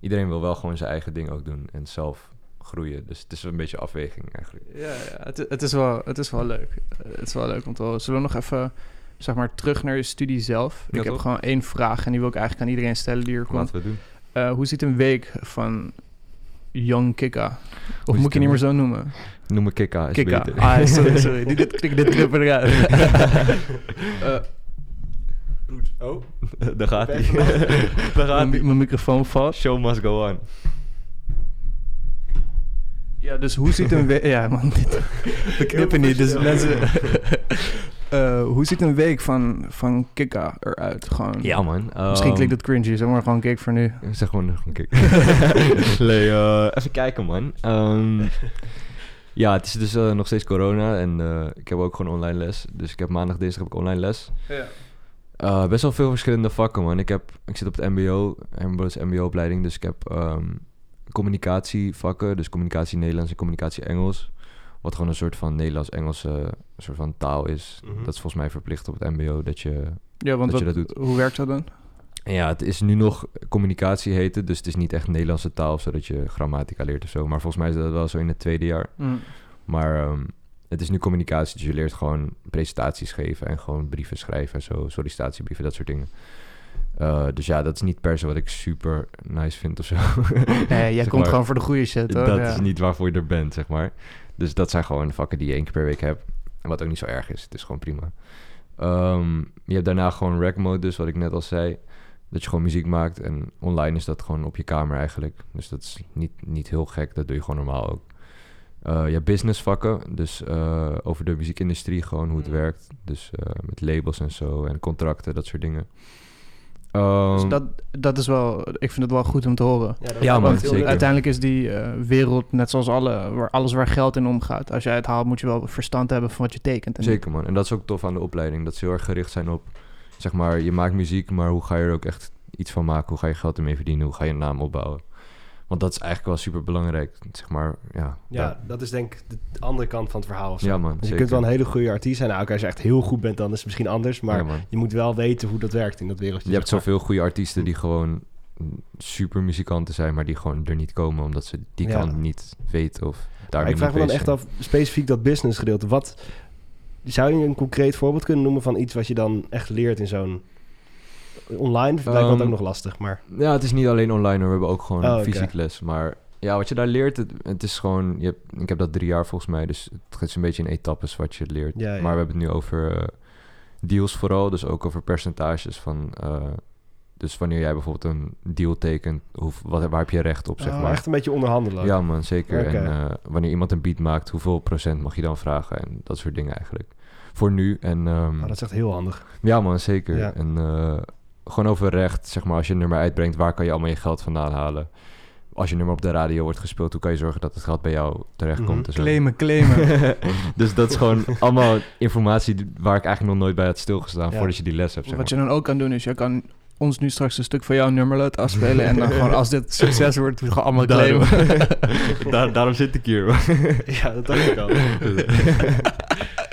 Iedereen wil wel gewoon zijn eigen ding ook doen. En zelf groeien. Dus het is een beetje afweging eigenlijk. Ja, ja het, het, is wel, het is wel leuk. Eh, Het is wel leuk om te horen. Zullen we nog even, zeg maar, terug naar je studie zelf? Ja, ik heb gewoon één vraag en die wil ik eigenlijk aan iedereen stellen die hier komt. Laten we doen. Eh, hoe ziet een week van Young Kika? Of moet ik je niet meer zo noemen? Noem me Kika, is Kika. beter. Ah, sorry, sorry. Dit, dit, dit, dit knippen eruit. Eh, Oh, Daar gaat hij. Daar gaat mijn, hij. mijn microfoon vast. Show must go on. Ja, dus hoe ziet een week... Ja, man, dit, we knippen niet, dus mensen... Eh, hoe ziet een week van, van Kika eruit? Gewoon, Ja, man. Misschien Ehm, klinkt het cringy, zeg maar gewoon kick voor nu. Zeg gewoon nog een kick. nee, eh, even kijken, man. Ehm, ja, het is dus eh, nog steeds corona en eh, ik heb ook gewoon online les. Dus ik heb maandag, dinsdag heb ik online les. Ja. Eh, best wel veel verschillende vakken, man. Ik, heb, ik zit op het mbo, MBO is mbo-opleiding, dus ik heb ehm, communicatievakken. Dus communicatie Nederlands en communicatie Engels. Wat gewoon een soort van Nederlands-Engelse soort van taal is. Mhm. Dat is volgens mij verplicht op het mbo, dat je... Ja, want Dat je dat doet. hoe werkt dat dan? En ja, het is nu nog communicatie heet het, dus het is niet echt Nederlandse taal, zodat je grammatica leert of zo. Maar volgens mij is dat wel zo in het tweede jaar. Mm. Maar ehm, het is nu communicatie, dus je leert gewoon presentaties geven en gewoon brieven schrijven en zo, sollicitatiebrieven, dat soort dingen. Eh, dus ja, dat is niet per se wat ik super nice vind of zo. Nee, jij Zeg komt maar, gewoon voor de goede shit, hoor. Dat Ja. is niet waarvoor je er bent, zeg maar. Dus dat zijn gewoon vakken die je één keer per week hebt. En wat ook niet zo erg is. Het is gewoon prima. Ehm, je hebt daarna gewoon rack mode, dus wat ik net al zei. Dat je gewoon muziek maakt. En online is dat gewoon op je kamer eigenlijk. Dus dat is niet, niet heel gek. Dat doe je gewoon normaal ook. Eh, je hebt businessvakken. Dus eh, over de muziekindustrie gewoon hoe het Mm. werkt. Dus eh, met labels en zo. En contracten, dat soort dingen. Dus Ehm, dat, dat is wel... Ik vind het wel goed om te horen. Ja, man, zeker. Uiteindelijk is die eh, wereld net zoals alle, waar alles waar geld in omgaat. Als jij het haalt, moet je wel verstand hebben van wat je tekent. En Zeker man, en dat is ook tof aan de opleiding. Dat ze heel erg gericht zijn op, zeg maar, je maakt muziek, maar hoe ga je er ook echt iets van maken? Hoe ga je geld ermee verdienen? Hoe ga je een naam opbouwen? Want dat is eigenlijk wel super belangrijk, zeg maar, ja. Ja, dat is denk ik de andere kant van het verhaal. of zo. Ja, man, Dus je zeker. kunt wel een hele goede artiest zijn. Nou, oké, als je echt heel goed bent, dan is het misschien anders. Maar Ja, je moet wel weten hoe dat werkt in dat wereldje. Je hebt maar. zoveel goede artiesten die gewoon super muzikanten zijn, maar die gewoon er niet komen omdat ze die Ja. kant niet weten of Maar daarmee ik vraag me dan echt af, specifiek dat business gedeelte. Wat zou je een concreet voorbeeld kunnen noemen van iets wat je dan echt leert in zo'n online? Lijkt me dat Ehm, ook nog lastig, maar Ja, het is niet alleen online, hoor. we hebben ook gewoon Oh, fysiek les. Maar Ja, wat je daar leert, het, het is gewoon... Je hebt, ik heb dat drie jaar volgens mij, dus het is een beetje in etappes wat je leert. Ja, ja. Maar we hebben het nu over eh, deals vooral, dus ook over percentages van... eh, dus wanneer jij bijvoorbeeld een deal tekent, hoe, wat, waar heb je recht op, zeg Oh, maar. Echt een beetje onderhandelen. Ja man, zeker. En eh, wanneer iemand een beat maakt, hoeveel procent mag je dan vragen? En dat soort dingen eigenlijk. Voor nu. En ehm, Oh, dat is echt heel handig. ja man, zeker. Ja. En gewoon over recht, zeg maar, als je een nummer uitbrengt, waar kan je allemaal je geld vandaan halen? Als je nummer op de radio wordt gespeeld, hoe kan je zorgen dat het geld bij jou terechtkomt? Mhm. en zo. Claimen, claimen. dus dat is gewoon allemaal informatie waar ik eigenlijk nog nooit bij had stilgestaan Ja. voordat je die les hebt. Zeg Wat maar. je dan ook kan doen is, je kan ons nu straks een stuk van jouw nummer laten afspelen. en dan gewoon als dit succes wordt, we gaan allemaal Daarom. claimen. Daar- daarom zit ik hier. ja, dat dacht ik al.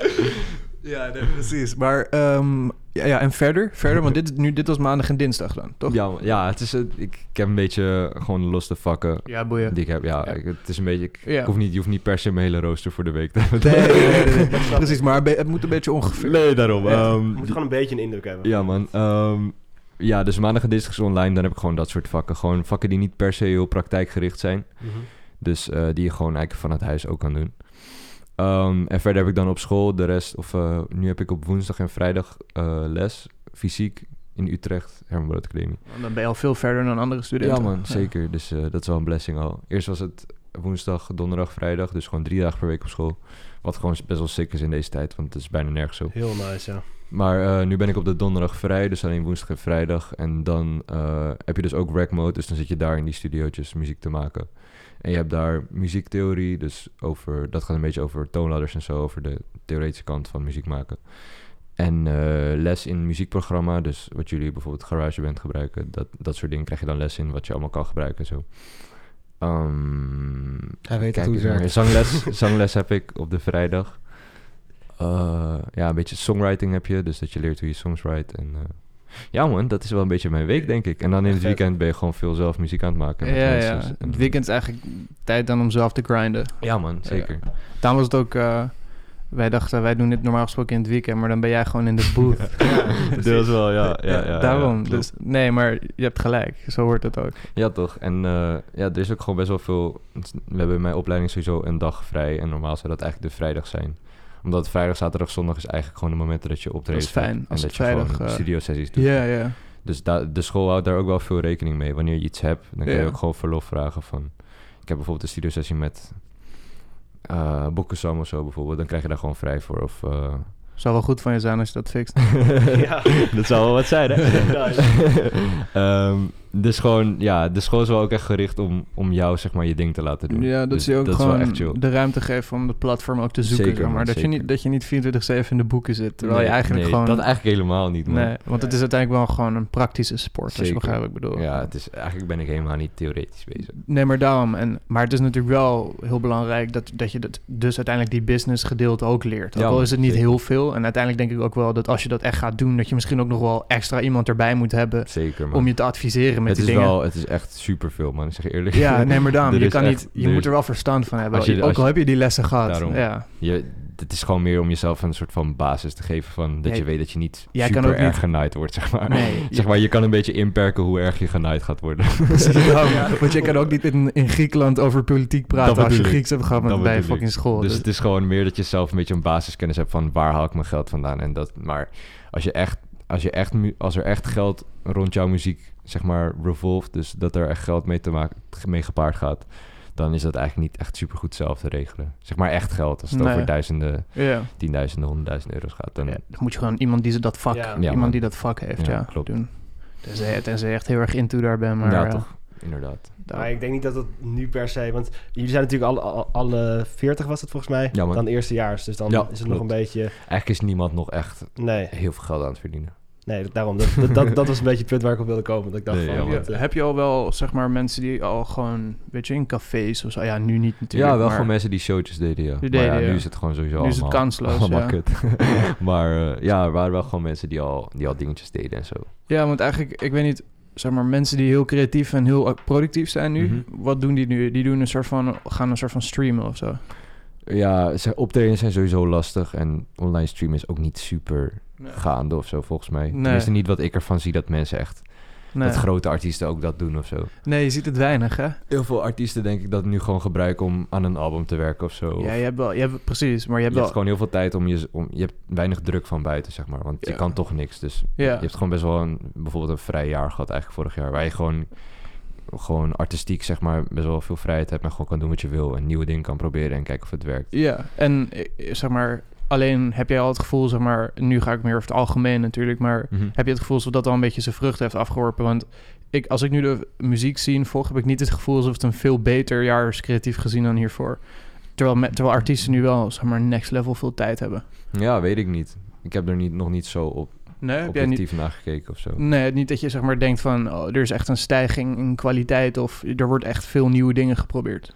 ja, nee, precies. Maar ehm, ja, ja, en verder? Verder, want dit, nu, dit was maandag en dinsdag dan, toch? ja, ja het is, het- ik, ik heb een beetje gewoon los te vakken. Ja, boeien. Die ik heb, ja, Ja. ik- het is een beetje... Ik, Ja. ik hoef niet, je hoeft niet per se mijn hele rooster voor de week te hebben. Nee, nee, nee, nee, nee. precies. Maar het moet een beetje ongeveer. Nee, daarom. Ehm, je moet gewoon een beetje een indruk hebben. ja, man. ehm, ja, dus maandag en dinsdag is online. Dan heb ik gewoon dat soort vakken. Gewoon vakken die niet per se heel praktijkgericht zijn. Mhm. Dus eh, die je gewoon eigenlijk vanuit huis ook kan doen. Ehm, en verder heb ik dan op school de rest... Of eh, nu heb ik op woensdag en vrijdag eh, les. Fysiek in Utrecht. Herman Brood Academie. Dan ben je al veel verder dan andere studenten. Ja man, zeker. Dus eh, dat is wel een blessing al. Eerst was het woensdag, donderdag, vrijdag. Dus gewoon drie dagen per week op school. Wat gewoon best wel sick is in deze tijd, want het is bijna nergens zo. Heel nice, ja. Maar eh, nu ben ik op de donderdag vrij, dus alleen woensdag en vrijdag. En dan eh, heb je dus ook rack mode, dus dan zit je daar in die studiootjes muziek te maken. En je hebt daar muziektheorie, dus over, dat gaat een beetje over toonladders en zo, over de theoretische kant van muziek maken. En eh, les in muziekprogramma, dus wat jullie bijvoorbeeld GarageBand gebruiken, dat, dat soort dingen krijg je dan les in, wat je allemaal kan gebruiken en zo. Ehm, Hij weet kijk hoe het werkt. Zangles, zangles heb ik op de vrijdag. Eh, ja, een beetje songwriting heb je, dus dat je leert hoe je songs write. En, eh, ja man, dat is wel een beetje mijn week, denk ik. En dan in het weekend ben je gewoon veel zelf muziek aan het maken. met Ja, ja. En- Het weekend is eigenlijk tijd dan om zelf te grinden. Ja man, zeker. Daarom was het ook... eh, wij dachten, wij doen dit normaal gesproken in het weekend, maar dan ben jij gewoon in de booth. Deels wel, ja. ja, ja, ja Daarom. ja, klopt. dus, nee, maar je hebt gelijk. Zo hoort het ook. Ja, toch. En eh, ja, er is ook gewoon best wel veel... We hebben in mijn opleiding sowieso een dag vrij. En normaal zou dat eigenlijk de vrijdag zijn. Omdat vrijdag, zaterdag, zondag is eigenlijk gewoon de momenten dat je optreedt. Dat is fijn, En als dat het je vrijdag, gewoon eh, studio-sessies doet. Ja, ja. Dus da- de school houdt daar ook wel veel rekening mee. Wanneer je iets hebt, dan kun je ook gewoon verlof vragen van... Ik heb bijvoorbeeld een studiosessie met eh Bokusam of zo bijvoorbeeld. Dan krijg je daar gewoon vrij voor. Of, eh, Zou wel goed van je zijn als je dat fixt. Ja. dat zou wel wat zijn, hè? Nice. Dus gewoon, ja, de school is wel ook echt gericht om, om jou, zeg maar, je ding te laten doen. Ja, dat Dus ze je ook dat is wel gewoon de ruimte geven om het platform ook te zoeken. Zeker, maar dat, je zeker. niet, dat je niet 24-7 in de boeken zit. Terwijl Nee, je eigenlijk nee, gewoon... dat eigenlijk helemaal niet, man. nee, want het is uiteindelijk wel gewoon een praktische sport. Als je Zeker. begrijpt wat ik bedoel. Ja, het is, eigenlijk ben ik helemaal niet theoretisch bezig. Nee, maar daarom. En, maar het is natuurlijk wel heel belangrijk dat, dat je dat dus uiteindelijk die business gedeelte ook leert. Ook Ja, al is het niet zeker. heel veel. En uiteindelijk denk ik ook wel dat als je dat echt gaat doen, dat je misschien ook nog wel extra iemand erbij moet hebben Zeker, man. om je te adviseren met het die is dingen. wel, het is echt superveel, man. Ik zeg eerlijk. Ja, nee, maar daarom. Er Je, kan echt- niet, je moet er wel verstand van hebben. Als je- ook als al je- heb je die lessen gehad. Daarom. Ja. Je, het is gewoon meer om jezelf een soort van basis te geven van dat Ja, je weet dat je niet jij kan super ook niet- erg genaaid wordt, zeg maar. Nee, Zeg maar, je kan een beetje inperken hoe erg je genaaid gaat worden. Daarom. Want je kan ook niet in, in Griekenland over politiek praten Dat als je. Grieks hebt gehad met, bij fucking school. Dus Dus- het is gewoon meer dat je zelf een beetje een basiskennis hebt van waar haal ik mijn geld vandaan. En dat, maar als, je echt, als, je echt, als er echt geld rond jouw muziek, zeg maar, revolved, dus dat er echt geld mee, te maken, mee gepaard gaat, dan is dat eigenlijk niet echt super goed zelf te regelen. Zeg maar echt geld. Als het Nee. over duizenden, ja. tienduizenden, honderdduizenden euro's gaat, dan... Ja, dan moet je gewoon iemand die ze dat vak, Ja. Iemand man. die dat vak heeft, ja, Ja, klopt. doen. Tenzij, tenzij echt heel erg into daar bent, maar ja, toch. Inderdaad. daar- Maar ik denk niet dat het nu per se... Want jullie zijn natuurlijk alle, alle, alle 40 was het volgens mij. Dan eerstejaars. Dus dan Ja, is het nog een beetje... Eigenlijk is niemand nog echt Nee, heel veel geld aan het verdienen. Nee daarom. Dat, dat, dat, dat was een beetje het punt waar ik op wilde komen. Dat ik dacht Nee, van... ja, Heb wat, je, eh, heb je al wel, zeg maar, mensen die al gewoon, weet je, in cafés of zo? Ja, nu niet natuurlijk. Ja, wel maar gewoon mensen die showtjes deden, ja. Die maar ja, nu is het gewoon sowieso Nu is het allemaal, kansloos, allemaal ja. kut. maar eh, ja, er waren wel gewoon mensen die al, die al dingetjes deden en zo. Ja, want eigenlijk, ik weet niet, zeg maar, mensen die heel creatief en heel productief zijn nu, Mhm. wat doen die nu? Die doen een soort van, gaan een soort van streamen of zo. Ja, optredens zijn sowieso lastig en online streamen is ook niet super Nee. gaande of zo volgens mij. Nee. Tenminste niet wat ik ervan zie dat mensen echt Nee. dat grote artiesten ook dat doen of zo. nee, je ziet het weinig, hè? Heel veel artiesten denk ik dat nu gewoon gebruiken om aan een album te werken of zo. Ja, je hebt wel, je hebt, precies, maar je je hebt hebt wel... gewoon heel veel tijd om je... Om, je hebt weinig druk van buiten, zeg maar. Want je kan toch niks. Dus Ja. je hebt gewoon best wel een, bijvoorbeeld een vrij jaar gehad eigenlijk vorig jaar. Waar je gewoon, gewoon artistiek, zeg maar, best wel veel vrijheid hebt. En gewoon kan doen wat je wil. En nieuwe dingen kan proberen en kijken of het werkt. Ja, en eh, zeg maar, alleen heb jij al het gevoel, zeg maar, nu ga ik meer over het algemeen natuurlijk, maar Mhm. heb je het gevoel alsof dat al een beetje zijn vruchten heeft afgeworpen? Want ik, als ik nu de muziek zie volg, heb ik niet het gevoel alsof het een veel beter jaar is creatief gezien dan hiervoor. Terwijl, me- terwijl artiesten nu wel, zeg maar, next level veel tijd hebben. Ja, weet ik niet. Ik heb er niet, nog niet zo op Nee, heb jij niet... naar gekeken of zo. Nee, niet dat je zeg maar denkt van, oh, er is echt een stijging in kwaliteit of er wordt echt veel nieuwe dingen geprobeerd.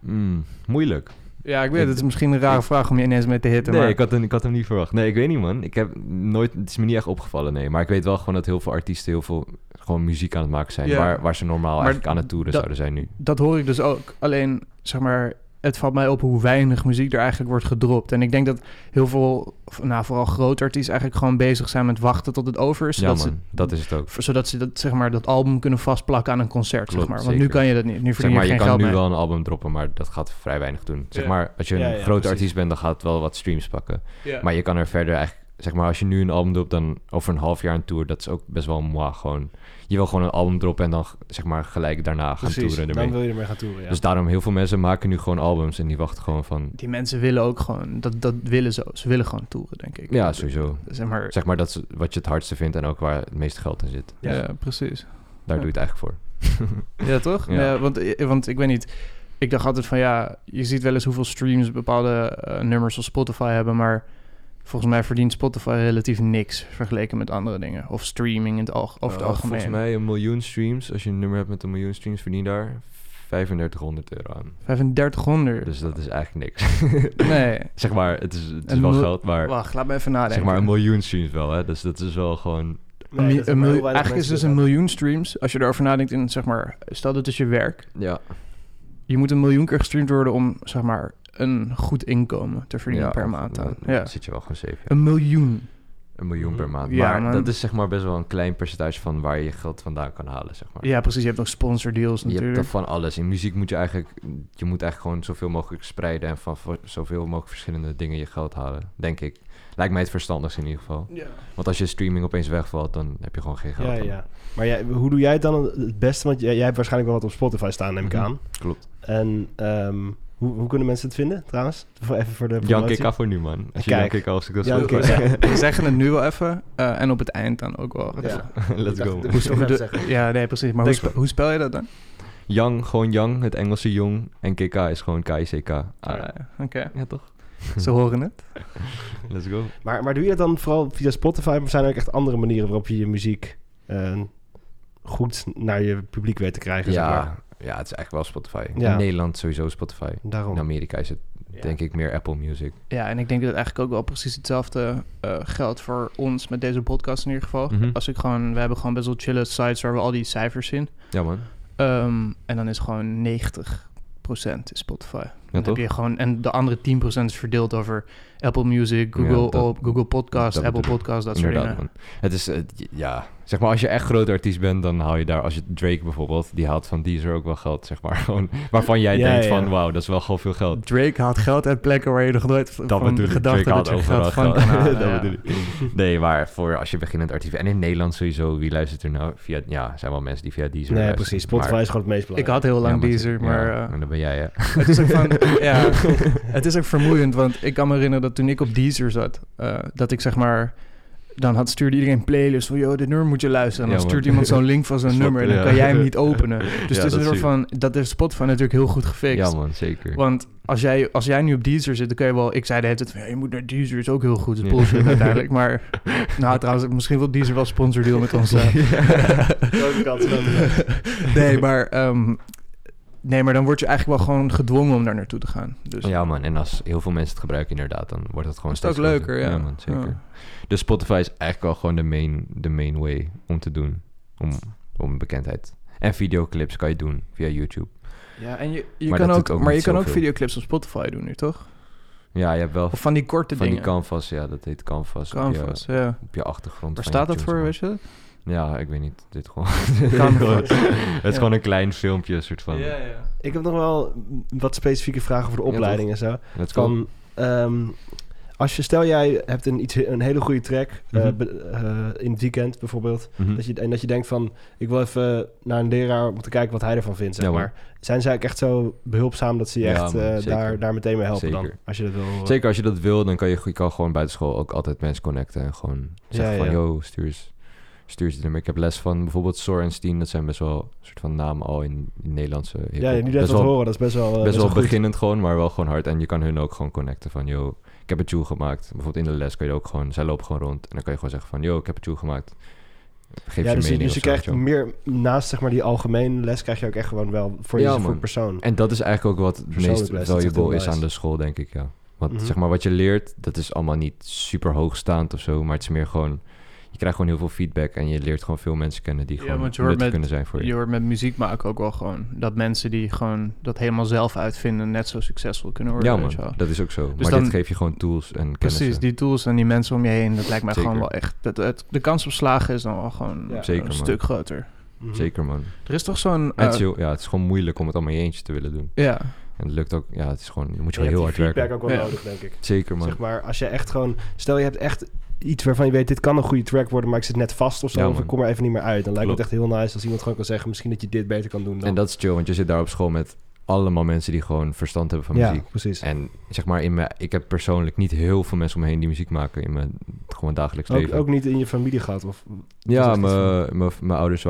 Mm, moeilijk. Ja, ik weet het. is misschien een rare vraag om je ineens mee te hitten, Nee, maar... ik had, hem, ik had hem niet verwacht. Nee, ik weet niet, man. Ik heb nooit... Het is me niet echt opgevallen, nee. Maar ik weet wel gewoon dat heel veel artiesten heel veel gewoon muziek aan het maken zijn. Ja. Waar, waar ze normaal Maar eigenlijk aan het toeren zouden zijn nu. Dat hoor ik dus ook. Alleen, zeg maar, het valt mij op hoe weinig muziek er eigenlijk wordt gedropt. En ik denk dat heel veel, nou, vooral grote artiesten eigenlijk gewoon bezig zijn met wachten tot het over is. Ja, Zodat, man. ze, Dat is het ook. zodat ze dat, zeg maar, dat album kunnen vastplakken aan een concert, zeg maar. Want nu kan je dat niet. Nu verdien je maar, je geen kan geld nu mee. wel een album droppen, maar dat gaat vrij weinig doen. Zeg Ja. maar, als je een Ja, ja, grote precies. artiest bent, dan gaat het wel wat streams pakken. Ja. Maar je kan er verder eigenlijk... Zeg maar, als je nu een album dropt, dan over een half jaar een tour... Dat is ook best wel moi, gewoon... Je wil gewoon een album droppen en dan, zeg maar, gelijk daarna gaan Precies, toeren dan ermee. wil je ermee gaan toeren, ja. Dus daarom, heel veel mensen maken nu gewoon albums... en die wachten gewoon van... Die mensen willen ook gewoon, dat, dat willen ze. Ze willen gewoon toeren, denk ik. Ja, sowieso. Zeg maar, Zeg maar, dat is wat je het hardste vindt en ook waar het meeste geld in zit. ja, Ja. precies. Daar doe je het eigenlijk voor. Ja, toch? Ja. Ja. want, eh, want ik weet niet. Ik dacht altijd van ja, je ziet wel eens hoeveel streams bepaalde eh, nummers op Spotify hebben, maar volgens mij verdient Spotify relatief niks vergeleken met andere dingen. Of streaming in het over het Eh, algemeen. Volgens mij een miljoen streams. Als je een nummer hebt met een miljoen streams, verdien daar 3500 euro aan. 3500. Dus dat is eigenlijk niks. nee. zeg maar, het is, het is wel geld, maar Wacht, laat me even nadenken. zeg maar een miljoen streams wel, hè. Dus dat is wel gewoon... Nee, dat maar weinig eigenlijk is dus een miljoen streams. Als je erover nadenkt in, zeg maar, stel dat is je werk. Ja, Je moet een miljoen keer gestreamd worden om, zeg maar, een goed inkomen te verdienen ja, per maand dan aan. Ja. zit je wel gewoon ja. Een miljoen. Een miljoen per maand. Ja, maar man. dat is zeg maar best wel een klein percentage van waar je je geld vandaan kan halen, zeg maar. Ja, precies. Je hebt nog sponsordeals Je hebt natuurlijk. van alles. In muziek moet je eigenlijk... Je moet eigenlijk gewoon zoveel mogelijk spreiden... en van zoveel mogelijk verschillende dingen je geld halen. Denk ik. Lijkt mij het verstandigst in ieder geval. Ja. Want als je streaming opeens wegvalt... dan heb je gewoon geen geld. Ja, dan. ja. Maar jij, hoe doe jij het dan het beste? Want jij, jij hebt waarschijnlijk wel wat op Spotify staan, neem ik Mhm. aan. Klopt. En ehm, hoe, hoe kunnen mensen het vinden, trouwens? Even voor de Jan promotie. Kika voor nu, man. Als je Kijk. Jan Kika als ik dat Jan zo zeggen. We zeggen het nu wel even. eh, en op het eind dan ook wel. Ja. Let's go. dacht, moest ik nog De- zeggen. ja, nee, precies. Maar hoe, spe- hoe spel je dat dan? Young, gewoon Young. Het Engelse Jong. En Kika is gewoon K-I-C-K. Ah, Oké, Ja, toch? ze horen het. Let's go. Maar, maar doe je dat dan vooral via Spotify? Of zijn er ook echt andere manieren waarop je je muziek eh, goed naar je publiek weet te krijgen? zeg maar? Ja, het is eigenlijk wel Spotify. Ja. In Nederland sowieso Spotify. Daarom. In Amerika is het Ja. denk ik meer Apple Music. Ja, en ik denk dat het eigenlijk ook wel precies hetzelfde eh, geldt voor ons met deze podcast in ieder geval. Mhm. Als ik gewoon, we hebben gewoon best wel chille sites waar we al die cijfers zien. Ja, man. Ehm, en dan is gewoon 90% is Spotify. Dan toch? heb je gewoon, en de andere 10% is verdeeld over Apple Music, Google, Ja, dat- op, Google Podcast, dat Apple. Podcast, dat soort dingen. man. Het is, ja, zeg maar, als je echt groot artiest bent, dan haal je daar, als je Drake bijvoorbeeld, die haalt van Deezer ook wel geld, zeg maar. Gewoon, waarvan jij Ja, denkt ja. van, wauw, dat is wel gewoon veel geld. Drake haalt geld uit plekken waar je nog nooit Dat van gedacht Drake hebt haalt dat je overal geld van geld. kan halen. dat ja. bedoel ik. Nee, maar voor als je beginnend artiest En in Nederland sowieso, wie luistert er nou via... Ja, er zijn wel mensen die via Deezer Nee, luisteren, precies. Spotify maar- is gewoon het meest Ik had heel lang Ja, Deezer, maar ja, eh, en dan ben jij, hè. het is ook van, ja, het is ook vermoeiend, want ik kan me herinneren dat toen ik op Deezer zat, eh, dat ik zeg maar, dan had stuurde iedereen een playlist van, joh, dit nummer moet je luisteren. En dan Ja, stuurt iemand zo'n link van zo'n nummer en dan kan jij hem niet openen. Dus Ja, het is dat een soort van, dat heeft Spotify natuurlijk heel goed gefixt. Ja, man, zeker. Want als jij, als jij nu op Deezer zit, dan kun je wel... Ik zei de hele tijd van, ja, je moet naar Deezer, is ook heel goed. Dat is bullshit uiteindelijk. Maar, nou trouwens, misschien wil Deezer wel sponsordeal met ons. eh. Nee, maar, ehm, nee, maar dan word je eigenlijk wel gewoon gedwongen om daar naartoe te gaan. Dus Ja, man. En als heel veel mensen het gebruiken, inderdaad, dan wordt het gewoon steeds leuker, ja. man, zeker. Ja. Dus Spotify is eigenlijk wel gewoon de main, de main way om te doen. Om, om bekendheid. En videoclips kan je doen via YouTube. Ja, en je, je Maar kan ook, ook maar je kan ook videoclips op Spotify doen nu, toch? Ja, je hebt wel Of van die korte van die dingen. Canvas, ja, dat heet Canvas. Canvas, Op ja. je, op je achtergrond. Waar van staat dat voor, weet je dat? Ja, ik weet niet. Dit gewoon. Kan het is gewoon een klein filmpje, soort van. ja. Ik heb nog wel wat specifieke vragen over de Ja, opleiding en zo. Go. Van, ehm, als je, stel jij hebt een, iets, een hele goede track eh, Mhm. be- eh, in het weekend bijvoorbeeld. Mhm. Dat je, en dat je denkt van, ik wil even naar een leraar om te kijken wat hij ervan vindt, zeg Ja, maar. Zijn zij ook echt zo behulpzaam dat ze je Ja, echt man, eh, daar, daar meteen mee helpen dan? Zeker. Als je dat wil. Zeker als je dat wil, dan kan je, je kan gewoon buiten school ook altijd mensen connecten. En gewoon zeggen Ja, van, ja. yo, stuur eens, stuur dit nummer. Ik heb les van bijvoorbeeld Sor en Steen. Dat zijn best wel een soort van namen al in, in Nederlandse hip-hop. Ja, nu net Best wat horen, dat is best wel, eh, best wel goed. beginnend gewoon, maar wel gewoon hard. En je kan hun ook gewoon connecten van, yo, ik heb een tune gemaakt. Bijvoorbeeld in de les kan je ook gewoon, zij lopen gewoon rond. En dan kan je gewoon zeggen van, yo, ik heb een tune gemaakt. Geef Ja, je dus, je- dus je zo, krijgt je meer, naast zeg maar die algemene les, krijg je ook echt gewoon wel voor, Ja, je, voor persoon. En dat is eigenlijk ook wat het meest les, echt valuable is aan de school, denk ik, ja. Want Mhm. zeg maar, wat je leert, dat is allemaal niet super hoogstaand of zo. Maar het is meer gewoon... Je krijgt gewoon heel veel feedback en je leert gewoon veel mensen kennen die Ja, gewoon nuttig met- kunnen zijn voor je. Je hoort met muziek maken ook wel gewoon dat mensen die gewoon dat helemaal zelf uitvinden net zo succesvol kunnen worden. ja man, dat is ook zo. Dus maar dan- dit geeft je gewoon tools en kennis. Precies, die tools en die mensen om je heen, dat lijkt mij Zeker. gewoon wel echt. Dat, het, de kans op slagen is dan wel gewoon Ja. Zeker, een man. stuk groter. Mhm. Zeker man. Er is toch zo'n. En het, is eh, ja, het is gewoon moeilijk om het allemaal in je eentje te willen doen. ja, En het lukt ook, ja, het is gewoon, je moet je heel hard feedback werken. ook wel Ja. nodig, denk ik. Zeker man. Zeg maar, als je echt gewoon... Stel, je hebt echt iets waarvan je weet... dit kan een goede track worden, maar ik zit net vast of zo... Ja, of ik kom er even niet meer uit. Dan lijkt Klopt. het echt heel nice als iemand gewoon kan zeggen... misschien dat je dit beter kan doen dan... En dat is chill, want je zit daar op school met allemaal mensen die gewoon verstand hebben van ja, muziek. precies. En zeg maar, in mijn, ik heb persoonlijk niet heel veel mensen om me heen die muziek maken in mijn gewoon dagelijks Ook, leven. ook niet in je familie gehad? Of, ja, mijn- mijn mijn ouders,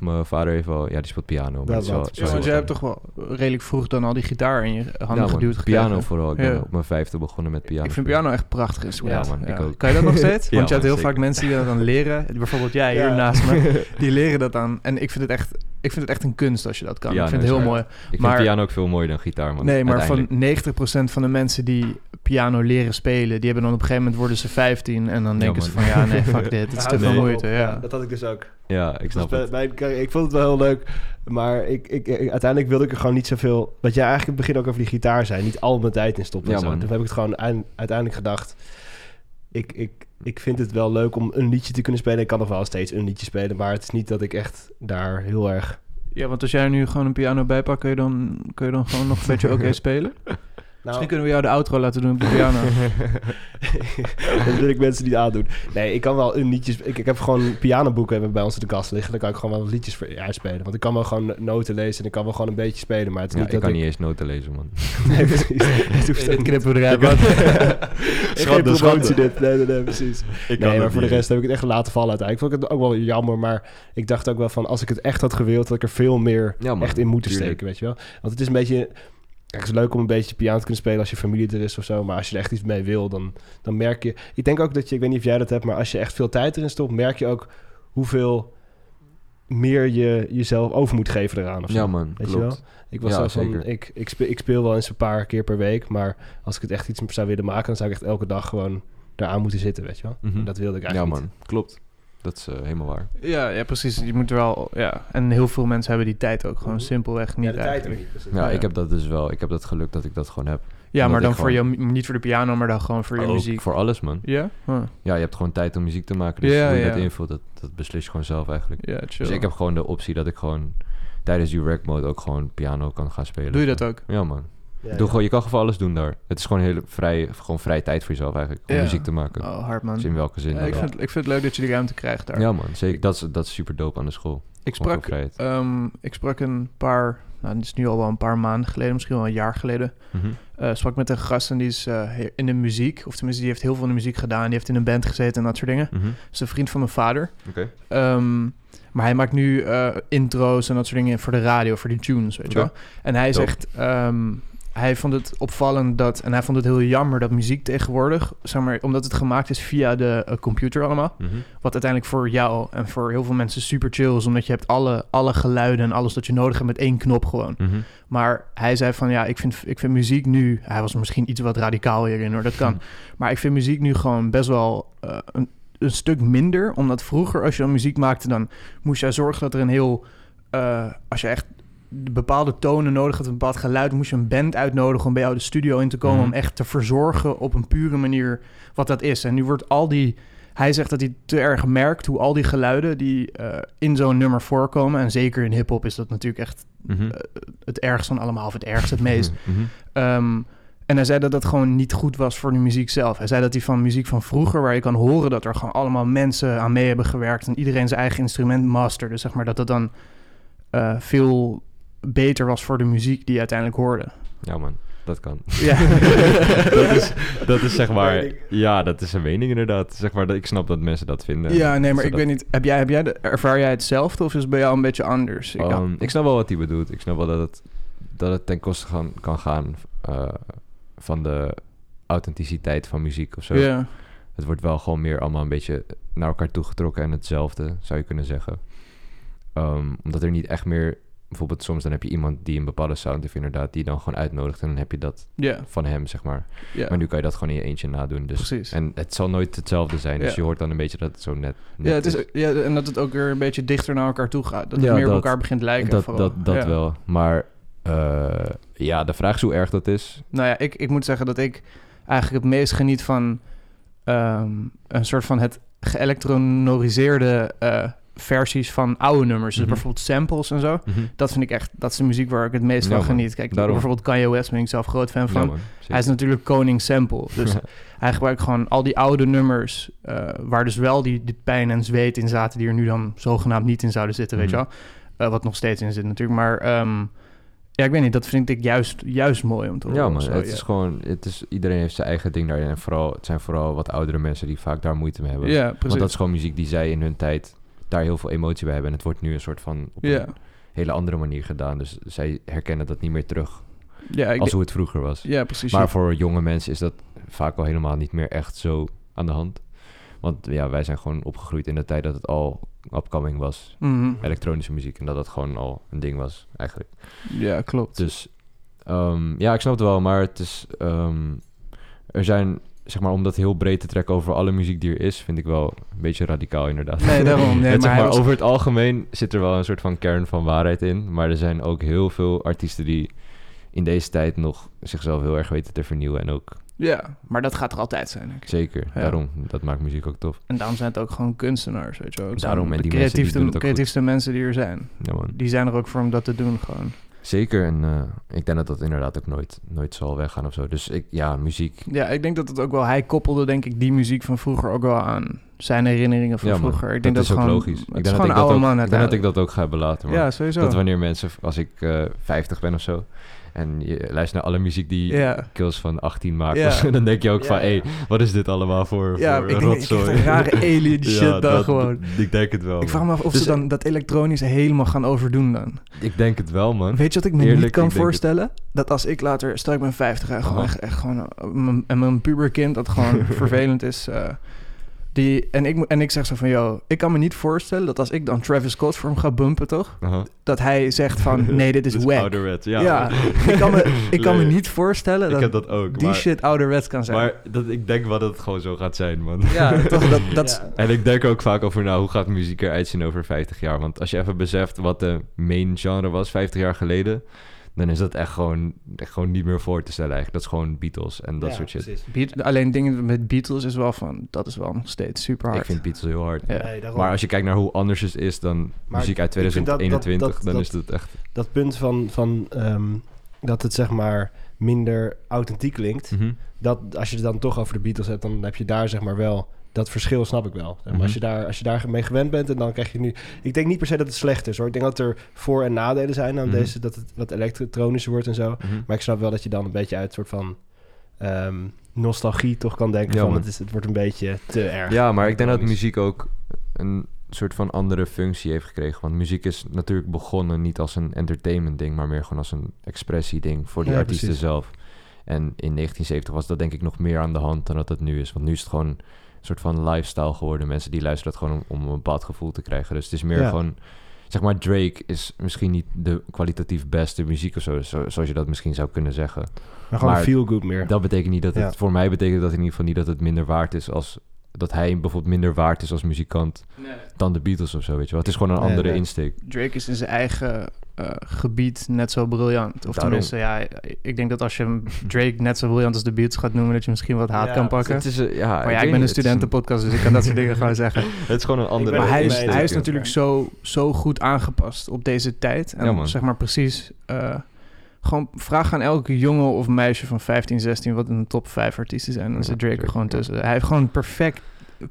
mijn vader heeft wel, ja, die speelt piano. Maar ja want jij hebt toch wel redelijk vroeg dan al die gitaar in je handen Ja, man, geduwd gekregen. Piano vooral. Ik ben Ja. op mijn vijfde begonnen met piano. Ik vind piano echt prachtig instrument. Ja, man, ik ook. Kan je dat nog steeds? Ja, Want je hebt heel vaak mensen die dat dan leren. Bijvoorbeeld jij hier Ja. naast me. Die leren dat dan. En ik vind het echt, ik vind het echt een kunst als je dat kan. Ja, ik vind nee, het heel mooi. Ik vind maar- piano ook veel mooier dan gitaar, man. Nee, maar van uiteindelijk. 90% van de mensen die piano leren spelen, die hebben dan op een gegeven moment worden ze 15 en dan Ja, denken ze van ja, nee, fuck dit. Het is te veel nee. moeite. Ja. dat had ik dus ook. Ja, ik Dus snap bij- het. kijk, ik vond het wel heel leuk, maar ik, ik, ik- uiteindelijk wilde ik er gewoon niet zoveel... Wat jij eigenlijk in het begin ook over die gitaar zei, niet al mijn tijd in stoppen. Ja. Toen heb ik het gewoon eind- uiteindelijk gedacht... Ik, ik, ik vind het wel leuk om een liedje te kunnen spelen. Ik kan nog wel steeds een liedje spelen, maar het is niet dat ik echt daar heel erg... ja, want als jij er nu gewoon een piano bij pakt, kun je dan, kun je dan gewoon nog een beetje oké spelen? Nou, Misschien kunnen we jou de outro laten doen op de piano. dat wil ik mensen niet aandoen. Nee, ik kan wel een liedje... sp- Ik, ik heb gewoon pianoboeken hebben bij ons in de kast liggen. Dan kan ik gewoon wel wat liedjes voor uitspelen. Want ik kan wel gewoon noten lezen en ik kan wel gewoon een beetje spelen. Maar het is Ja, niet ik dat kan niet eens noten lezen, man. Nee, precies. Het hoeft niet. knippen we eruit. Ik had- Schande, schande. dit. Nee, nee, nee, precies. Ik Nee, maar voor de rest heb ik het echt laten vallen uiteindelijk. Vond ik het ook wel jammer, maar ik dacht ook wel van... als ik het echt had gewild, had ik er veel meer Ja, man, echt in moeten tuurlijk. steken, weet je wel. Want het is een beetje... Kijk, het is leuk om een beetje piano te kunnen spelen als je familie er is of zo. Maar als je er echt iets mee wil, dan, dan merk je... Ik denk ook dat je... Ik weet niet of jij dat hebt, maar als je echt veel tijd erin stopt... merk je ook hoeveel meer je jezelf over moet geven eraan. Of zo. Ja, man, Weet je klopt. Ik was Ja, van, ik, ik, speel, ik speel wel eens een paar keer per week, maar als ik het echt iets zou willen maken, dan zou ik echt elke dag gewoon eraan moeten zitten, weet je wel. Mhm. En dat wilde ik Ja, eigenlijk man, klopt. Dat is eh, helemaal waar. Ja, ja, precies. Je moet er wel... Ja. En heel veel mensen hebben die tijd ook gewoon Mhm. simpelweg niet. Ja, de tijd niet. precies. Ja, ja. ik heb dat dus wel. Ik heb dat geluk dat ik dat gewoon heb. Ja, maar dan voor gewoon- je... Niet voor de piano, maar dan gewoon voor je Ook muziek. Voor alles, man. Ja? Huh. Ja, je hebt gewoon tijd om muziek te maken. Dus Ja, hoe je ja. dat invult, dat, dat beslis je gewoon zelf eigenlijk. Ja, chill. Dus ik heb gewoon de optie dat ik gewoon tijdens die rec mode ook gewoon piano kan gaan spelen. Doe je dat ook? Ja, man. Ja, Doe ja. Gewoon, je kan gewoon alles doen daar. Het is gewoon hele vrij, gewoon vrij tijd voor jezelf eigenlijk. Om Ja. muziek te maken. Oh, hard man. Dus in welke zin ik, vind, ik vind het leuk dat je die ruimte krijgt daar. Ja, man. Zeker. Dat is, dat is super dope aan de school. ik, Gewoon sprak, ehm, ik sprak een paar... Nou, dit is nu al wel een paar maanden geleden. Misschien wel een jaar geleden. Mhm. eh, sprak met een gast en die is eh, in de muziek. Of tenminste, die heeft heel veel in de muziek gedaan. Die heeft in een band gezeten en dat soort dingen. Mhm. Dat is een vriend van mijn vader. Oké. Ehm, maar hij maakt nu eh, intro's en dat soort dingen voor de radio, voor die tunes, weet je wel. En hij Dope. zegt, ehm, hij vond het opvallend dat, en hij vond het heel jammer dat muziek tegenwoordig, zeg maar, omdat het gemaakt is via de eh, computer allemaal, Mhm. wat uiteindelijk voor jou en voor heel veel mensen super chill is, omdat je hebt alle, alle geluiden en alles dat je nodig hebt met één knop gewoon. Mhm. Maar hij zei van, ja, ik vind, ik vind muziek nu, hij was misschien iets wat radicaal hierin hoor, dat kan. Maar ik vind muziek nu gewoon best wel eh, een, een stuk minder. Omdat vroeger, als je dan muziek maakte, dan moest jij zorgen dat er een heel. eh, als je echt bepaalde tonen nodig had, een bepaald geluid, moest je een band uitnodigen om bij jou de studio in te komen. Mhm. Om echt te verzorgen op een pure manier wat dat is. En nu wordt al die. hij zegt dat hij te erg merkt hoe al die geluiden die eh, in zo'n nummer voorkomen... en zeker in hip-hop is dat natuurlijk echt Mhm. eh, het ergste van allemaal... of het ergste, het meest. Mhm. Ehm, en hij zei dat dat gewoon niet goed was voor de muziek zelf. Hij zei dat hij van muziek van vroeger, waar je kan horen dat er gewoon allemaal mensen aan mee hebben gewerkt en iedereen zijn eigen instrument masterde, zeg maar, dat het dan eh, veel beter was voor de muziek die je uiteindelijk hoorde. Ja, man. Dat kan. Ja. dat, is, dat is zeg maar... Mening. Ja, dat is een mening inderdaad. Zeg maar, dat- ik snap dat mensen dat vinden. ja, nee, maar ik weet niet. Heb jij, heb jij de, ervaar jij hetzelfde of is het bij jou een beetje anders? Ik, Um, ik snap wel wat hij bedoelt. Ik snap wel dat het, dat het ten koste gaan, kan gaan eh, van de authenticiteit van muziek of zo. ja. Het wordt wel gewoon meer allemaal een beetje naar elkaar toegetrokken en hetzelfde, zou je kunnen zeggen. Ehm, omdat er niet echt meer... Bijvoorbeeld soms dan heb je iemand die een bepaalde sound heeft inderdaad... die dan gewoon uitnodigt en dan heb je dat van hem, zeg maar. Maar nu kan je dat gewoon in je eentje nadoen. Dus, Precies. En het zal nooit hetzelfde zijn. Dus je hoort dan een beetje dat het zo net, net ja, het is, ja, en dat het ook weer een beetje dichter naar elkaar toe gaat. Dat het meer op dat- elkaar begint lijken. dat, vooral. dat, dat wel. Maar eh, ja, de vraag is hoe erg dat is. Nou ja, ik, ik moet zeggen dat ik eigenlijk het meest geniet van ehm, een soort van het geëlektroniseerde eh, versies van oude nummers. Dus Mhm. bijvoorbeeld samples en zo. Dat vind ik echt, dat is de muziek waar ik het meest Ja, van geniet. Kijk, Daarom. bijvoorbeeld Kanye West ben ik zelf groot fan van. Ja, man. Hij is natuurlijk koning sample. Dus hij gebruikt gewoon al die oude nummers... eh, waar dus wel die, die pijn en zweet in zaten... die er nu dan zogenaamd niet in zouden zitten, weet je Mhm. wel. Eh, wat nog steeds in zit natuurlijk. Maar ehm, ja, ik weet niet, dat vind ik juist, juist mooi om te horen. Ja, zo, het ja. is gewoon... Het is, iedereen heeft zijn eigen ding daarin. En vooral, het zijn vooral wat oudere mensen die vaak daar moeite mee hebben. Ja, precies. Want dat is gewoon muziek die zij in hun tijd daar heel veel emotie bij hebben. En het wordt nu een soort van op een hele andere manier gedaan. Dus zij herkennen dat niet meer terug Ja, als hoe het vroeger was. ja, precies. Maar voor jonge mensen is dat vaak al helemaal niet meer echt zo aan de hand. Want ja, wij zijn gewoon opgegroeid in de tijd dat het al upcoming was. Mhm. Elektronische muziek. En dat dat gewoon al een ding was, eigenlijk. Ja, klopt. Dus ehm, ja, ik snap het wel. Maar het is... ehm, er zijn, zeg maar, om dat heel breed te trekken over alle muziek die er is... vind ik wel een beetje radicaal, inderdaad. Nee, daarom. Nee, Het, zeg maar maar, was- over het algemeen zit er wel een soort van kern van waarheid in. Maar er zijn ook heel veel artiesten die in deze tijd nog zichzelf heel erg weten te vernieuwen. En ook Ja, maar dat gaat er altijd zijn, denk ik. zeker, Ja. daarom, dat maakt muziek ook tof. En daarom zijn het ook gewoon kunstenaars, weet je wel. Daarom, en de die mensen die creatiefste, ook creatiefste mensen die er zijn. Ja, man. Die zijn er ook voor om dat te doen, gewoon. Zeker, en eh, ik denk dat dat inderdaad ook nooit, nooit zal weggaan of zo. Dus ik, ja, muziek. Ja, ik denk dat het ook wel... Hij koppelde, denk ik, die muziek van vroeger ook wel aan zijn herinneringen van ja, vroeger. Ik denk dat dat, is ook gewoon, logisch. Ik is denk, dat ik, dat ook, ik denk dat ik dat ook ga. Man. Ja, sowieso. Dat wanneer mensen, als ik eh 50 ben of zo, en je luistert naar alle muziek die Ja. Kills van 18 maakt, zo, dan denk je ook Ja, van, hé, ja. wat is dit allemaal voor, Ja, voor ik denk, ik rotzooi? echt een rare alien shit Ja, dan dat- gewoon. Ik denk het wel. Ik vraag me af of Dus, ze dan dat elektronische helemaal gaan overdoen dan. Ik denk het wel, man. Weet je wat ik me Eerlijk, niet kan ik denk het. voorstellen? Dat als ik later, stel ik ben 50 en gewoon Aha. echt, echt gewoon eh, mijn- en mijn puberkind dat gewoon vervelend is. eh, die, en, ik, en ik zeg zo van, yo, ik kan me niet voorstellen dat als ik dan Travis Scott voor hem ga bumpen, toch? Dat hij zegt van, nee, dit is Dit wack. ja. Ja, ik kan me, ik kan me niet voorstellen Ik dat, heb dat ook. die maar, shit ouderwets kan zijn. Maar dat, ik denk wel dat het gewoon zo gaat zijn, man. ja, toch, dat, Ja. En ik denk ook vaak over, nou, hoe gaat muziek eruit zien over 50 jaar? Want als je even beseft wat de main genre was 50 jaar geleden, dan is dat echt gewoon, echt gewoon niet meer voor te stellen eigenlijk. Dat is gewoon Beatles en dat Ja, soort shit. Beat- alleen dingen met Beatles is wel van, dat is wel nog steeds super hard. Ik vind Beatles heel hard. Ja. Nee, daarom. Maar als je kijkt naar hoe anders het is dan Maar muziek uit ik vind dat- dat- 2021, dat- dan dat- is het echt... dat punt van, van ehm, dat het zeg maar minder authentiek klinkt. Mhm. Dat als je het dan toch over de Beatles hebt, dan heb je daar zeg maar wel dat verschil, snap ik wel. Maar, Mhm. als, je daar, als je daar mee gewend bent en dan krijg je nu. Ik denk niet per se dat het slecht is hoor. Ik denk dat er voor- en nadelen zijn aan Mhm. deze, dat het wat elektronischer wordt en zo. Mhm. Maar ik snap wel dat je dan een beetje uit soort van ehm, nostalgie toch kan denken Ja, van het, is, het wordt een beetje te erg. Ja, maar ik denk dat muziek ook een soort van andere functie heeft gekregen. Want muziek is natuurlijk begonnen niet als een entertainment ding, maar meer gewoon als een expressie ding voor die Ja, artiesten precies. zelf. En in 1970 was dat denk ik nog meer aan de hand dan dat het nu is. Want nu is het gewoon soort van lifestyle geworden. Mensen die luisteren dat gewoon om, om een bepaald gevoel te krijgen. Dus het is meer Ja. gewoon... Zeg maar, Drake is misschien niet de kwalitatief beste muziek of zo, zo- zoals je dat misschien zou kunnen zeggen. Maar gewoon maar feel good meer. Dat betekent niet dat het... Ja. Voor mij betekent dat in ieder geval niet dat het minder waard is als... Dat hij bijvoorbeeld minder waard is als muzikant dan de Beatles of zo, weet je wel. Het is gewoon een Nee, andere nee. insteek. Drake is in zijn eigen eh, gebied net zo briljant. Of Daarom. tenminste, ja, ik denk dat als je hem Drake net zo briljant als de Beats gaat noemen, dat je misschien wat haat Ja, kan pakken. Het is, een- ja, maar ja, ik ben een studentenpodcast, dus ik kan dat soort dingen gewoon zeggen. Het is gewoon een andere... Maar hij is, hij is natuurlijk zo, zo goed aangepast op deze tijd. En Ja, zeg maar precies... eh, gewoon vraag aan elke jongen of meisje van 15, 16... wat een top 5 artiesten zijn. Dan Ja, zit Drake er gewoon ja. tussen. Hij heeft gewoon perfect,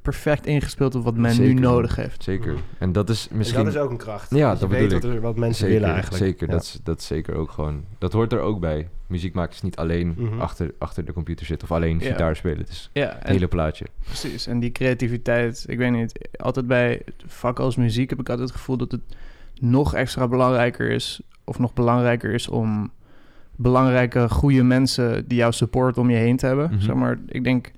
perfect ingespeeld op wat men Zeker, nu nodig heeft. Zeker. En dat is misschien... En dat is ook een kracht. Ja, dat je dat weet bedoel wat, er, wat mensen zeker, willen eigenlijk. Zeker, Ja. dat, is, dat is zeker ook gewoon... Dat hoort er ook bij. Muziek maken is niet alleen Mhm. achter, achter de computer zitten... of alleen Ja. gitaar spelen. Het is Ja, het en, hele plaatje. precies. En die creativiteit, ik weet niet... Altijd bij vakken als muziek heb ik altijd het gevoel dat het nog extra belangrijker is... of nog belangrijker is om belangrijke, goede mensen die jou supporten om je heen te hebben. Mhm. Zeg maar, ik denk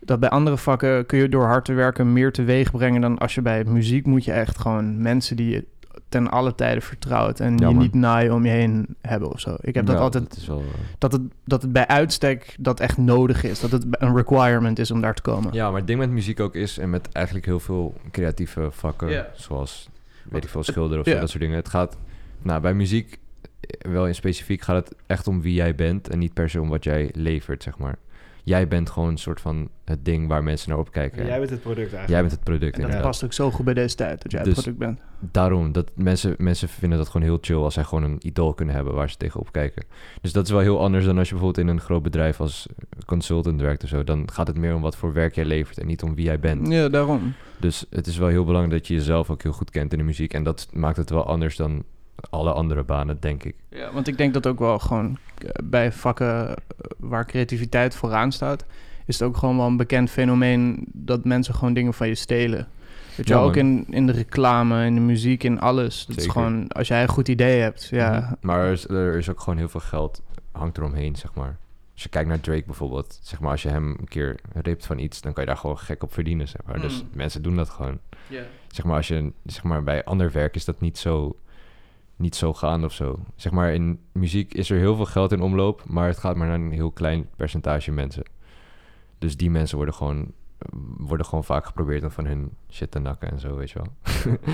dat bij andere vakken kun je door hard te werken meer teweeg brengen dan als je bij muziek moet je echt gewoon mensen die je ten alle tijden vertrouwt en je niet naaien om je heen hebben of zo. Ik heb dat Ja, altijd Dat is wel... eh, dat het, dat het bij uitstek dat echt nodig is. Dat het een requirement is om daar te komen. Ja, maar het ding met muziek ook is... en met eigenlijk heel veel creatieve vakken... Zoals, weet ik veel, schilderen of zo, dat soort dingen. Het gaat... Nou, bij muziek, wel in specifiek, gaat het echt om wie jij bent... en niet per se om wat jij levert, zeg maar. Jij bent gewoon een soort van het ding waar mensen naar opkijken. En jij bent het product eigenlijk. Jij bent het product, En dat inderdaad. past ook zo goed bij deze tijd, dat jij Dus- het product bent. Daarom, dat mensen, mensen vinden dat gewoon heel chill als zij gewoon een idool kunnen hebben waar ze tegenop kijken. Dus dat is wel heel anders dan als je bijvoorbeeld in een groot bedrijf als consultant werkt of zo. Dan gaat het meer om wat voor werk jij levert en niet om wie jij bent. Ja, daarom. Dus het is wel heel belangrijk dat je jezelf ook heel goed kent in de muziek. En dat maakt het wel anders dan alle andere banen, denk ik. Ja, want ik denk dat ook wel gewoon eh, bij vakken eh, waar creativiteit vooraan staat, is het ook gewoon wel een bekend fenomeen dat mensen gewoon dingen van je stelen. Weet je, Ja, ook in, in de reclame, in de muziek, in alles. Dat is gewoon, als jij een goed idee hebt, ja. Mhm. Maar er is, er is ook gewoon heel veel geld hangt eromheen, zeg maar. Als je kijkt naar Drake bijvoorbeeld, zeg maar, als je hem een keer ript van iets, dan kan je daar gewoon gek op verdienen, zeg maar. Dus Mm. mensen doen dat gewoon. Zeg maar, als je, zeg maar, bij ander werk is dat niet zo, niet zo gaande of zo. Zeg maar, in muziek is er heel veel geld in omloop, maar het gaat maar naar een heel klein percentage mensen. Dus die mensen worden gewoon, worden gewoon vaak geprobeerd om van hun shit te nakken en zo, weet je wel.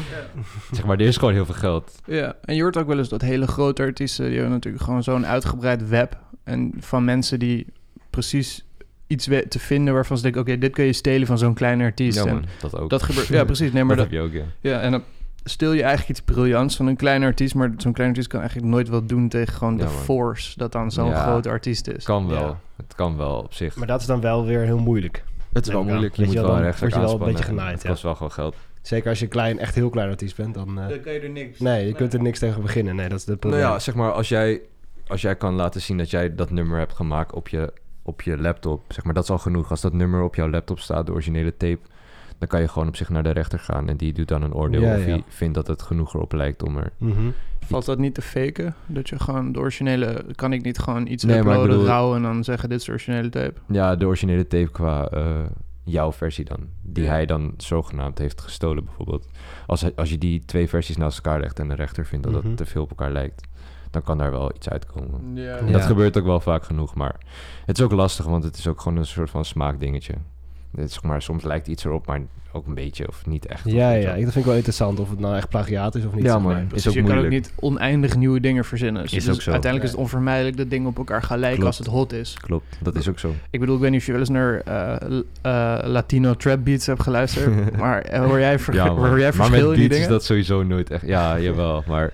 zeg maar, er is gewoon heel veel geld. Ja, en je hoort ook wel eens dat hele grote artiesten... die hebben natuurlijk gewoon zo'n uitgebreid web... en van mensen die precies iets te vinden... waarvan ze denken, oké, dit kun je stelen van zo'n kleine artiest. Ja, En dat ook. dat gebeurt... Ja, precies. Nee, maar dat dat, heb je ook, ja. ja, en dan stel je eigenlijk iets briljants van een kleine artiest... maar zo'n kleine artiest kan eigenlijk nooit wat doen... tegen gewoon Ja, de man. force dat dan zo'n Ja. grote artiest is. Kan wel. Ja. Het kan wel op zich. Maar dat is dan wel weer heel moeilijk. het is wel moeilijk. Je moet je wel wel, recht dan word je wel een beetje genaaid, Het kost wel gewoon geld. Zeker als je klein, echt heel klein artiest bent, dan... eh, kan je er niks. nee, je kunt er niks tegen beginnen. Nee, dat is het Nou probleem. ja, zeg maar, als jij, als jij kan laten zien dat jij dat nummer hebt gemaakt op je, op je laptop, zeg maar, dat is al genoeg. Als dat nummer op jouw laptop staat, de originele tape, dan kan je gewoon op zich naar de rechter gaan en die doet dan een oordeel Ja, of ja. hij vindt dat het genoeg erop lijkt om er... Mhm. Valt dat niet te faken? Dat je gewoon de originele... Kan ik niet gewoon iets Nee, uploaden, bedoel- rauw... en dan zeggen, dit is de originele tape? Ja, de originele tape qua eh, jouw versie dan. Die Ja. hij dan zogenaamd heeft gestolen bijvoorbeeld. Als, hij- als je die twee versies naast elkaar legt en de rechter vindt dat Mhm. het te veel op elkaar lijkt, dan kan daar wel iets uitkomen. Ja. En Ja. Dat gebeurt ook wel vaak genoeg, maar het is ook lastig, want het is ook gewoon een soort van smaakdingetje. Het is, zeg maar, soms lijkt iets erop, maar ook een beetje of niet echt. of Ja, ja, ik- dat vind ik wel interessant of het nou echt plagiaat is of niet. Ja, zeg maar. Is Precies, ook je kan ook niet oneindig nieuwe dingen verzinnen. Dus Is dus ook zo. Uiteindelijk is het onvermijdelijk dat dingen op elkaar gaan lijken Klopt. als het hot is. Klopt, dat is ook zo. Ik bedoel, ik weet niet of je wel eens naar eh, eh, Latino trap beats hebt geluisterd. maar eh, hoor jij, ver- Ja, man. hoor jij maar met verschil in die beats is dingen? dat sowieso nooit echt... Ja, jawel, maar...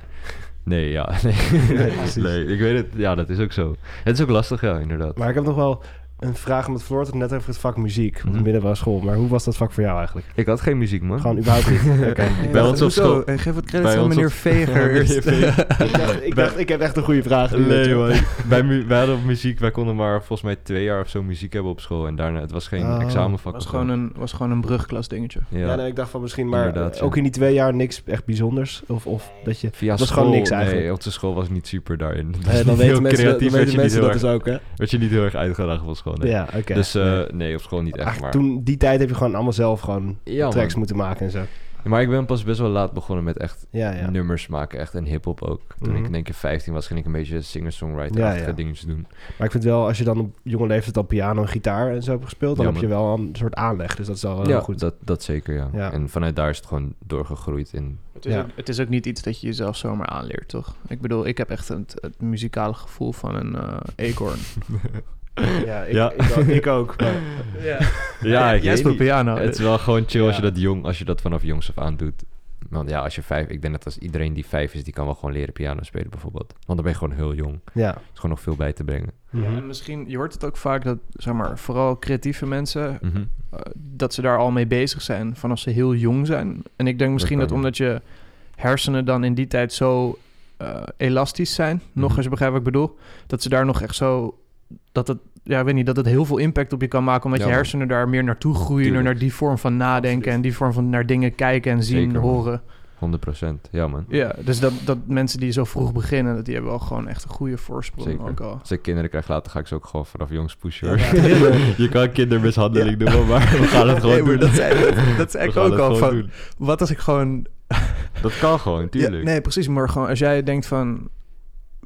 Nee, ja, nee, ik weet het. Ja, dat is ook zo. Het is ook lastig, ja, inderdaad. Maar ik heb nog wel een vraag, omdat Floor het net over het vak muziek op de Mhm. middelbare school. Maar hoe was dat vak voor jou eigenlijk? Ik had geen muziek, man. Gewoon überhaupt niet. Oké. Bij ons op school. Hey, geef wat credits aan meneer op- Veger. Meneer eerst. Veger. ik, dacht, ik dacht, ik heb echt een goede vraag. Nee, man. Bij mu wij hadden op muziek, wij konden maar volgens mij twee jaar of zo muziek hebben op school. En daarna, het was geen Oh. examenvak. was, of zo. gewoon een, was gewoon een brugklas dingetje. Ja, Ja, nee, ik dacht van misschien, maar Inderdaad, ja. ook in die twee jaar niks echt bijzonders. Of, of dat je... Via het was school, gewoon niks eigenlijk. Nee, onze school was niet super daarin. Dus dan heel weten mensen, creatief weten dat heel dus ook, hè? werd je niet heel erg uitgedaagd van school, nee. Ja, oké. Dus eh, Nee. nee, op school niet echt, Eigenlijk maar... Toen, die tijd heb je gewoon allemaal zelf gewoon Ja, tracks man. moeten maken en zo. Maar ik ben pas best wel laat begonnen met echt Ja, ja. nummers maken, echt en hip-hop ook. Toen Mhm. ik denk ik 15 was, ging ik een beetje singer-songwriter-achtige Ja, ja. dingetjes doen. Maar ik vind wel, als je dan op jonge leeftijd al piano en gitaar en zo hebt gespeeld, dan Ja, heb je wel een soort aanleg. Dus dat is al heel goed. Dat, dat zeker, ja. Ja. En vanuit daar is het gewoon doorgegroeid in Het is, Ja. ook, het is ook niet iets dat je jezelf zomaar aanleert, toch? Ik bedoel, ik heb echt het, het muzikale gevoel van een eh eekhoorn. Ja, ik, Ja. Ik, ook, ik ook. maar- ja, Ja, ik niet. piano. Het is wel gewoon chill als je dat jong, als je dat vanaf jongs af aan doet. Want ja, als je vijf, ik denk dat als iedereen die vijf is, die kan wel gewoon leren piano spelen bijvoorbeeld. Want dan ben je gewoon heel jong. Er ja. is gewoon nog veel bij te brengen. Ja, Mhm. en misschien, je hoort het ook vaak dat, zeg maar, vooral creatieve mensen, Mhm. eh, dat ze daar al mee bezig zijn vanaf ze heel jong zijn. En ik denk misschien dat, omdat je hersenen dan in die tijd zo eh, elastisch zijn, nog Mhm. als je begrijpt wat ik bedoel, dat ze daar nog echt zo, dat het, ja, ik weet niet, dat het heel veel impact op je kan maken, omdat Ja, je hersenen daar meer naartoe groeien, Tuurlijk. naar die vorm van nadenken Absoluut. en die vorm van naar dingen kijken en zien, Zeker, horen. 100%. Ja, man. Ja, dus dat, dat mensen die zo vroeg beginnen, dat die hebben wel gewoon echt een goede voorsprong Zeker. ook al. Als ik kinderen krijg later, ga ik ze ook gewoon vanaf jongs pushen. Hoor. ja. je kan kindermishandeling doen, maar we gaan het gewoon Nee, doen. dat zei, dat, dat zei We ik gaan ook al. Van, doen. wat als ik gewoon Dat kan gewoon, tuurlijk. Nee, precies. Maar gewoon als jij denkt van...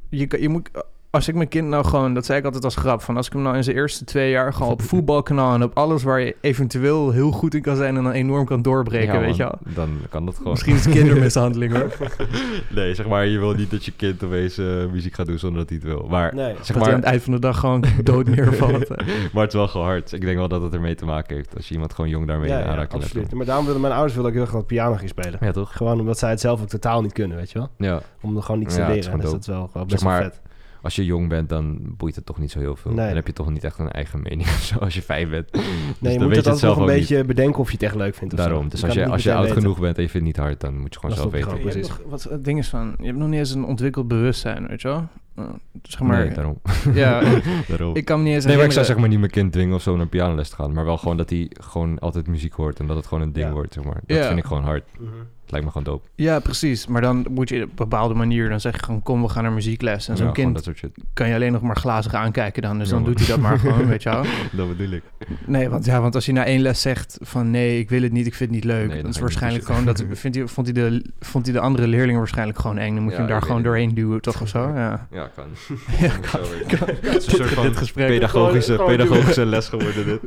Je, je moet, als ik mijn kind nou gewoon... Dat zei ik altijd als grap. Van als ik hem nou in zijn eerste twee jaar... gewoon op voetbalkanaal en op alles waar je eventueel heel goed in kan zijn... en dan enorm kan doorbreken, Ja, weet man, je wel. Dan kan dat gewoon. Misschien is het kindermishandeling, hoor. nee, zeg maar, je wil niet dat je kind opeens eh, muziek gaat doen zonder dat hij het wil. Maar, Nee. zeg dat hij aan het maar, eind van de dag gewoon dood neervalt. maar het is wel gewoon hard. Ik denk wel dat het ermee te maken heeft. Als je iemand gewoon jong daarmee Ja, in ja, absoluut. Maar daarom wilden mijn ouders wilden ook heel graag piano gaan spelen. Ja, toch? Gewoon omdat zij het zelf ook totaal niet kunnen, weet je wel? Ja. Om er gewoon iets te is leren. Dus dat is wel, wel Zeg best wel maar, vet. Als je jong bent, dan boeit het toch niet zo heel veel. Nee. Dan heb je toch niet echt een eigen mening of zo als je vijf bent. Dus Nee, je dan moet weet het je altijd nog een niet. beetje bedenken of je het echt leuk vindt. of. Daarom. Dus als je, als je oud genoeg bent en je vindt het niet hard, dan moet je gewoon Dat zelf weten. Je nog- wat het ding is van... Je hebt nog niet eens een ontwikkeld bewustzijn, weet je wel. Eh, zeg maar... Nee, daarom. ja, daarom. ik kan me niet eens Nee, maar ik zou zeg maar niet mijn kind dwingen of zo naar pianoles te gaan. Maar wel gewoon dat hij gewoon altijd muziek hoort en dat het gewoon een ding Ja. wordt, zeg maar. Dat Ja. vind ik gewoon hard. Mhm. Lijkt me gewoon dope. Ja, precies. Maar dan moet je op een bepaalde manier... dan zeg je gewoon, kom, we gaan naar muziekles. En zo'n Ja, kind dat soort shit. kan je alleen nog maar glazig aankijken dan. Dus Ja, dan man. doet hij dat maar gewoon, weet je wel. Dat bedoel ik. Nee, want, ja, want als hij na één les zegt van... nee, ik wil het niet, ik vind het niet leuk... Nee, dan dan is je waarschijnlijk gewoon... dat vindt hij, vond, hij de, vond hij de andere leerlingen waarschijnlijk gewoon eng. Dan moet je hem daar gewoon doorheen duwen, toch of zo? Ja, Ja, kan. ja kan, kan. Het is een soort van dit gesprek. pedagogische, pedagogische les geworden dit.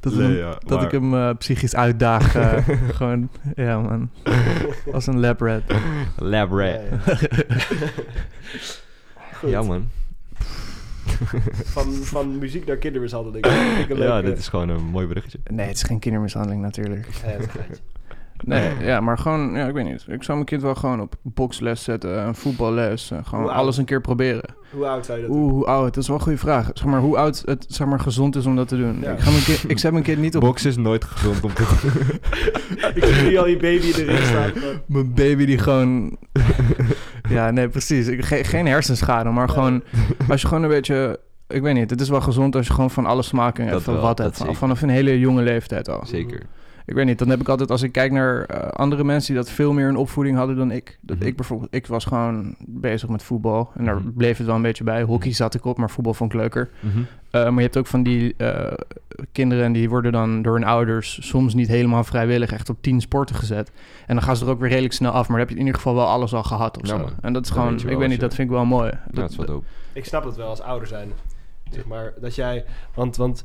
Dat, Nee, hem- ja, dat ik hem eh, psychisch uitdaag. eh, gewoon, ja man. Als een lab rat. Lab rat. Ja, ja. Goed. Ja, man. Van, van muziek naar kindermishandeling. Dat vind ik een Ja, dit is gewoon een mooi berichtje. Nee, het is geen kindermishandeling natuurlijk. Ja, dat is een geintje. Nee, ja, maar gewoon, ja, ik weet niet. Ik zou mijn kind wel gewoon op boksles zetten, een voetballes, eh, gewoon Hoe oud? alles een keer proberen. Hoe oud zou je dat doen? Oeh, hoe oud? Dat is wel een goede vraag. Zeg maar, hoe oud het zeg maar, gezond is om dat te doen. Ja. Ik, ga mijn kind, ik zet mijn kind niet op Box is nooit gezond om te Ik zie nu al je baby in de ring staan. mijn baby die gewoon... ja, nee, precies. Ik, ge- geen hersenschade, maar gewoon... Als je gewoon een beetje... Ik weet niet, het is wel gezond als je gewoon van alle smaken even wel, wat hebt. Van- vanaf een hele jonge leeftijd al. Zeker. Ik weet niet, dan heb ik altijd, als ik kijk naar eh, andere mensen die dat veel meer een opvoeding hadden dan ik. Dat Mhm. ik bijvoorbeeld, ik was gewoon bezig met voetbal en daar Mhm. bleef het wel een beetje bij. Hockey zat ik op, maar voetbal vond ik leuker. Mhm. Eh, maar je hebt ook van die eh, kinderen en die worden dan door hun ouders soms niet helemaal vrijwillig echt op tien sporten gezet. En dan gaan ze er ook weer redelijk snel af, maar dan heb je in ieder geval wel alles al gehad of Ja, zo. man. En dat is gewoon, ik wel weet niet, je- dat vind ik wel mooi. Ja, Dat, dat is wel dope. Ik snap het wel als ouder zijn. Zeg maar, dat jij... Want, want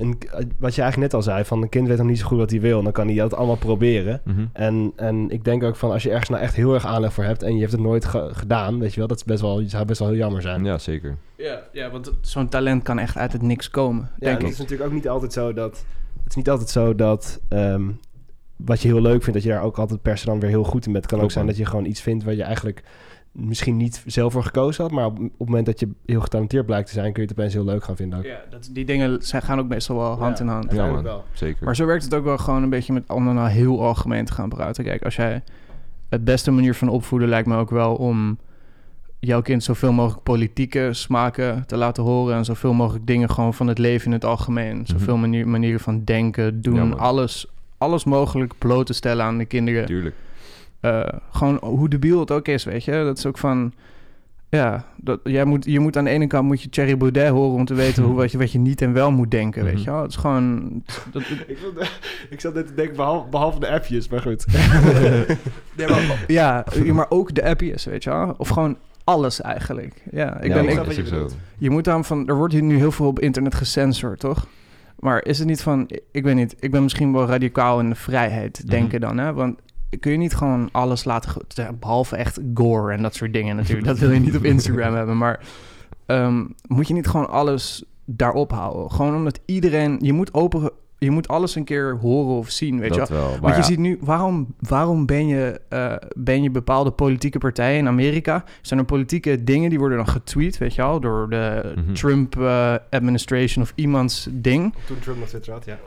een, wat je eigenlijk net al zei, van een kind weet nog niet zo goed wat hij wil. En dan kan hij dat allemaal proberen. Mhm. En, en ik denk ook van, als je ergens nou echt heel erg aanleg voor hebt... en je hebt het nooit ge- gedaan, weet je wel... dat is best wel, zou best wel heel jammer zijn. Ja, zeker. ja, ja, want zo'n talent kan echt uit het niks komen, Ja, denk en het ik. is natuurlijk ook niet altijd zo dat... Het is niet altijd zo dat... ehm, wat je heel leuk vindt, dat je daar ook altijd per se dan weer heel goed in bent. Het kan Klopt, ook zijn dat je gewoon iets vindt waar je eigenlijk misschien niet zelf voor gekozen had. Maar op, op het moment dat je heel getalenteerd blijkt te zijn, kun je het opeens heel leuk gaan vinden ook. Ja, dat, die dingen zijn, gaan ook meestal wel hand Ja, in hand. Ja, uiteindelijk man. wel. Zeker. Maar zo werkt het ook wel gewoon een beetje met om dan nou heel algemeen te gaan praten. Kijk, als jij het beste manier van opvoeden lijkt me ook wel om jouw kind zoveel mogelijk politieke smaken te laten horen en zoveel mogelijk dingen gewoon van het leven in het algemeen, zoveel manier, manieren van denken, doen, Mhm. Ja, alles, alles mogelijk bloot te stellen aan de kinderen. Tuurlijk. Eh, gewoon hoe debiel het ook is, weet je. Dat is ook van... Ja, dat, jij moet, je moet aan de ene kant moet je Thierry Baudet horen... om te weten hoe, wat, je, wat je niet en wel moet denken, weet Mhm. je wel. Het is gewoon... Dat, Ik, vond, ik zat net te denken, behalve, behalve de appjes, maar goed. Nee, maar, ja, maar ook de appjes, weet je wel. Of gewoon alles eigenlijk. Ja, ik ja, ben, ik, je moet dan van... Er wordt hier nu heel veel op internet gecensored, toch? Maar is het niet van... Ik weet niet, ik ben misschien wel radicaal in de vrijheid Mhm. denken dan, hè? Want kun je niet gewoon alles laten... Behalve echt gore en dat soort dingen natuurlijk. Dat wil je niet op Instagram hebben. Maar ehm, moet je niet gewoon alles daarop houden? Gewoon omdat iedereen... Je moet open... Je moet alles een keer horen of zien, weet je wel. dat wel. Maar Want je ja, ziet nu, waarom, waarom ben, je, eh, ben je bepaalde politieke partijen in Amerika? Zijn er politieke dingen die worden dan getweet, weet je wel, door de Mhm. Trump eh, administration of iemands ding? Toen Trump nog Twitter had, ja.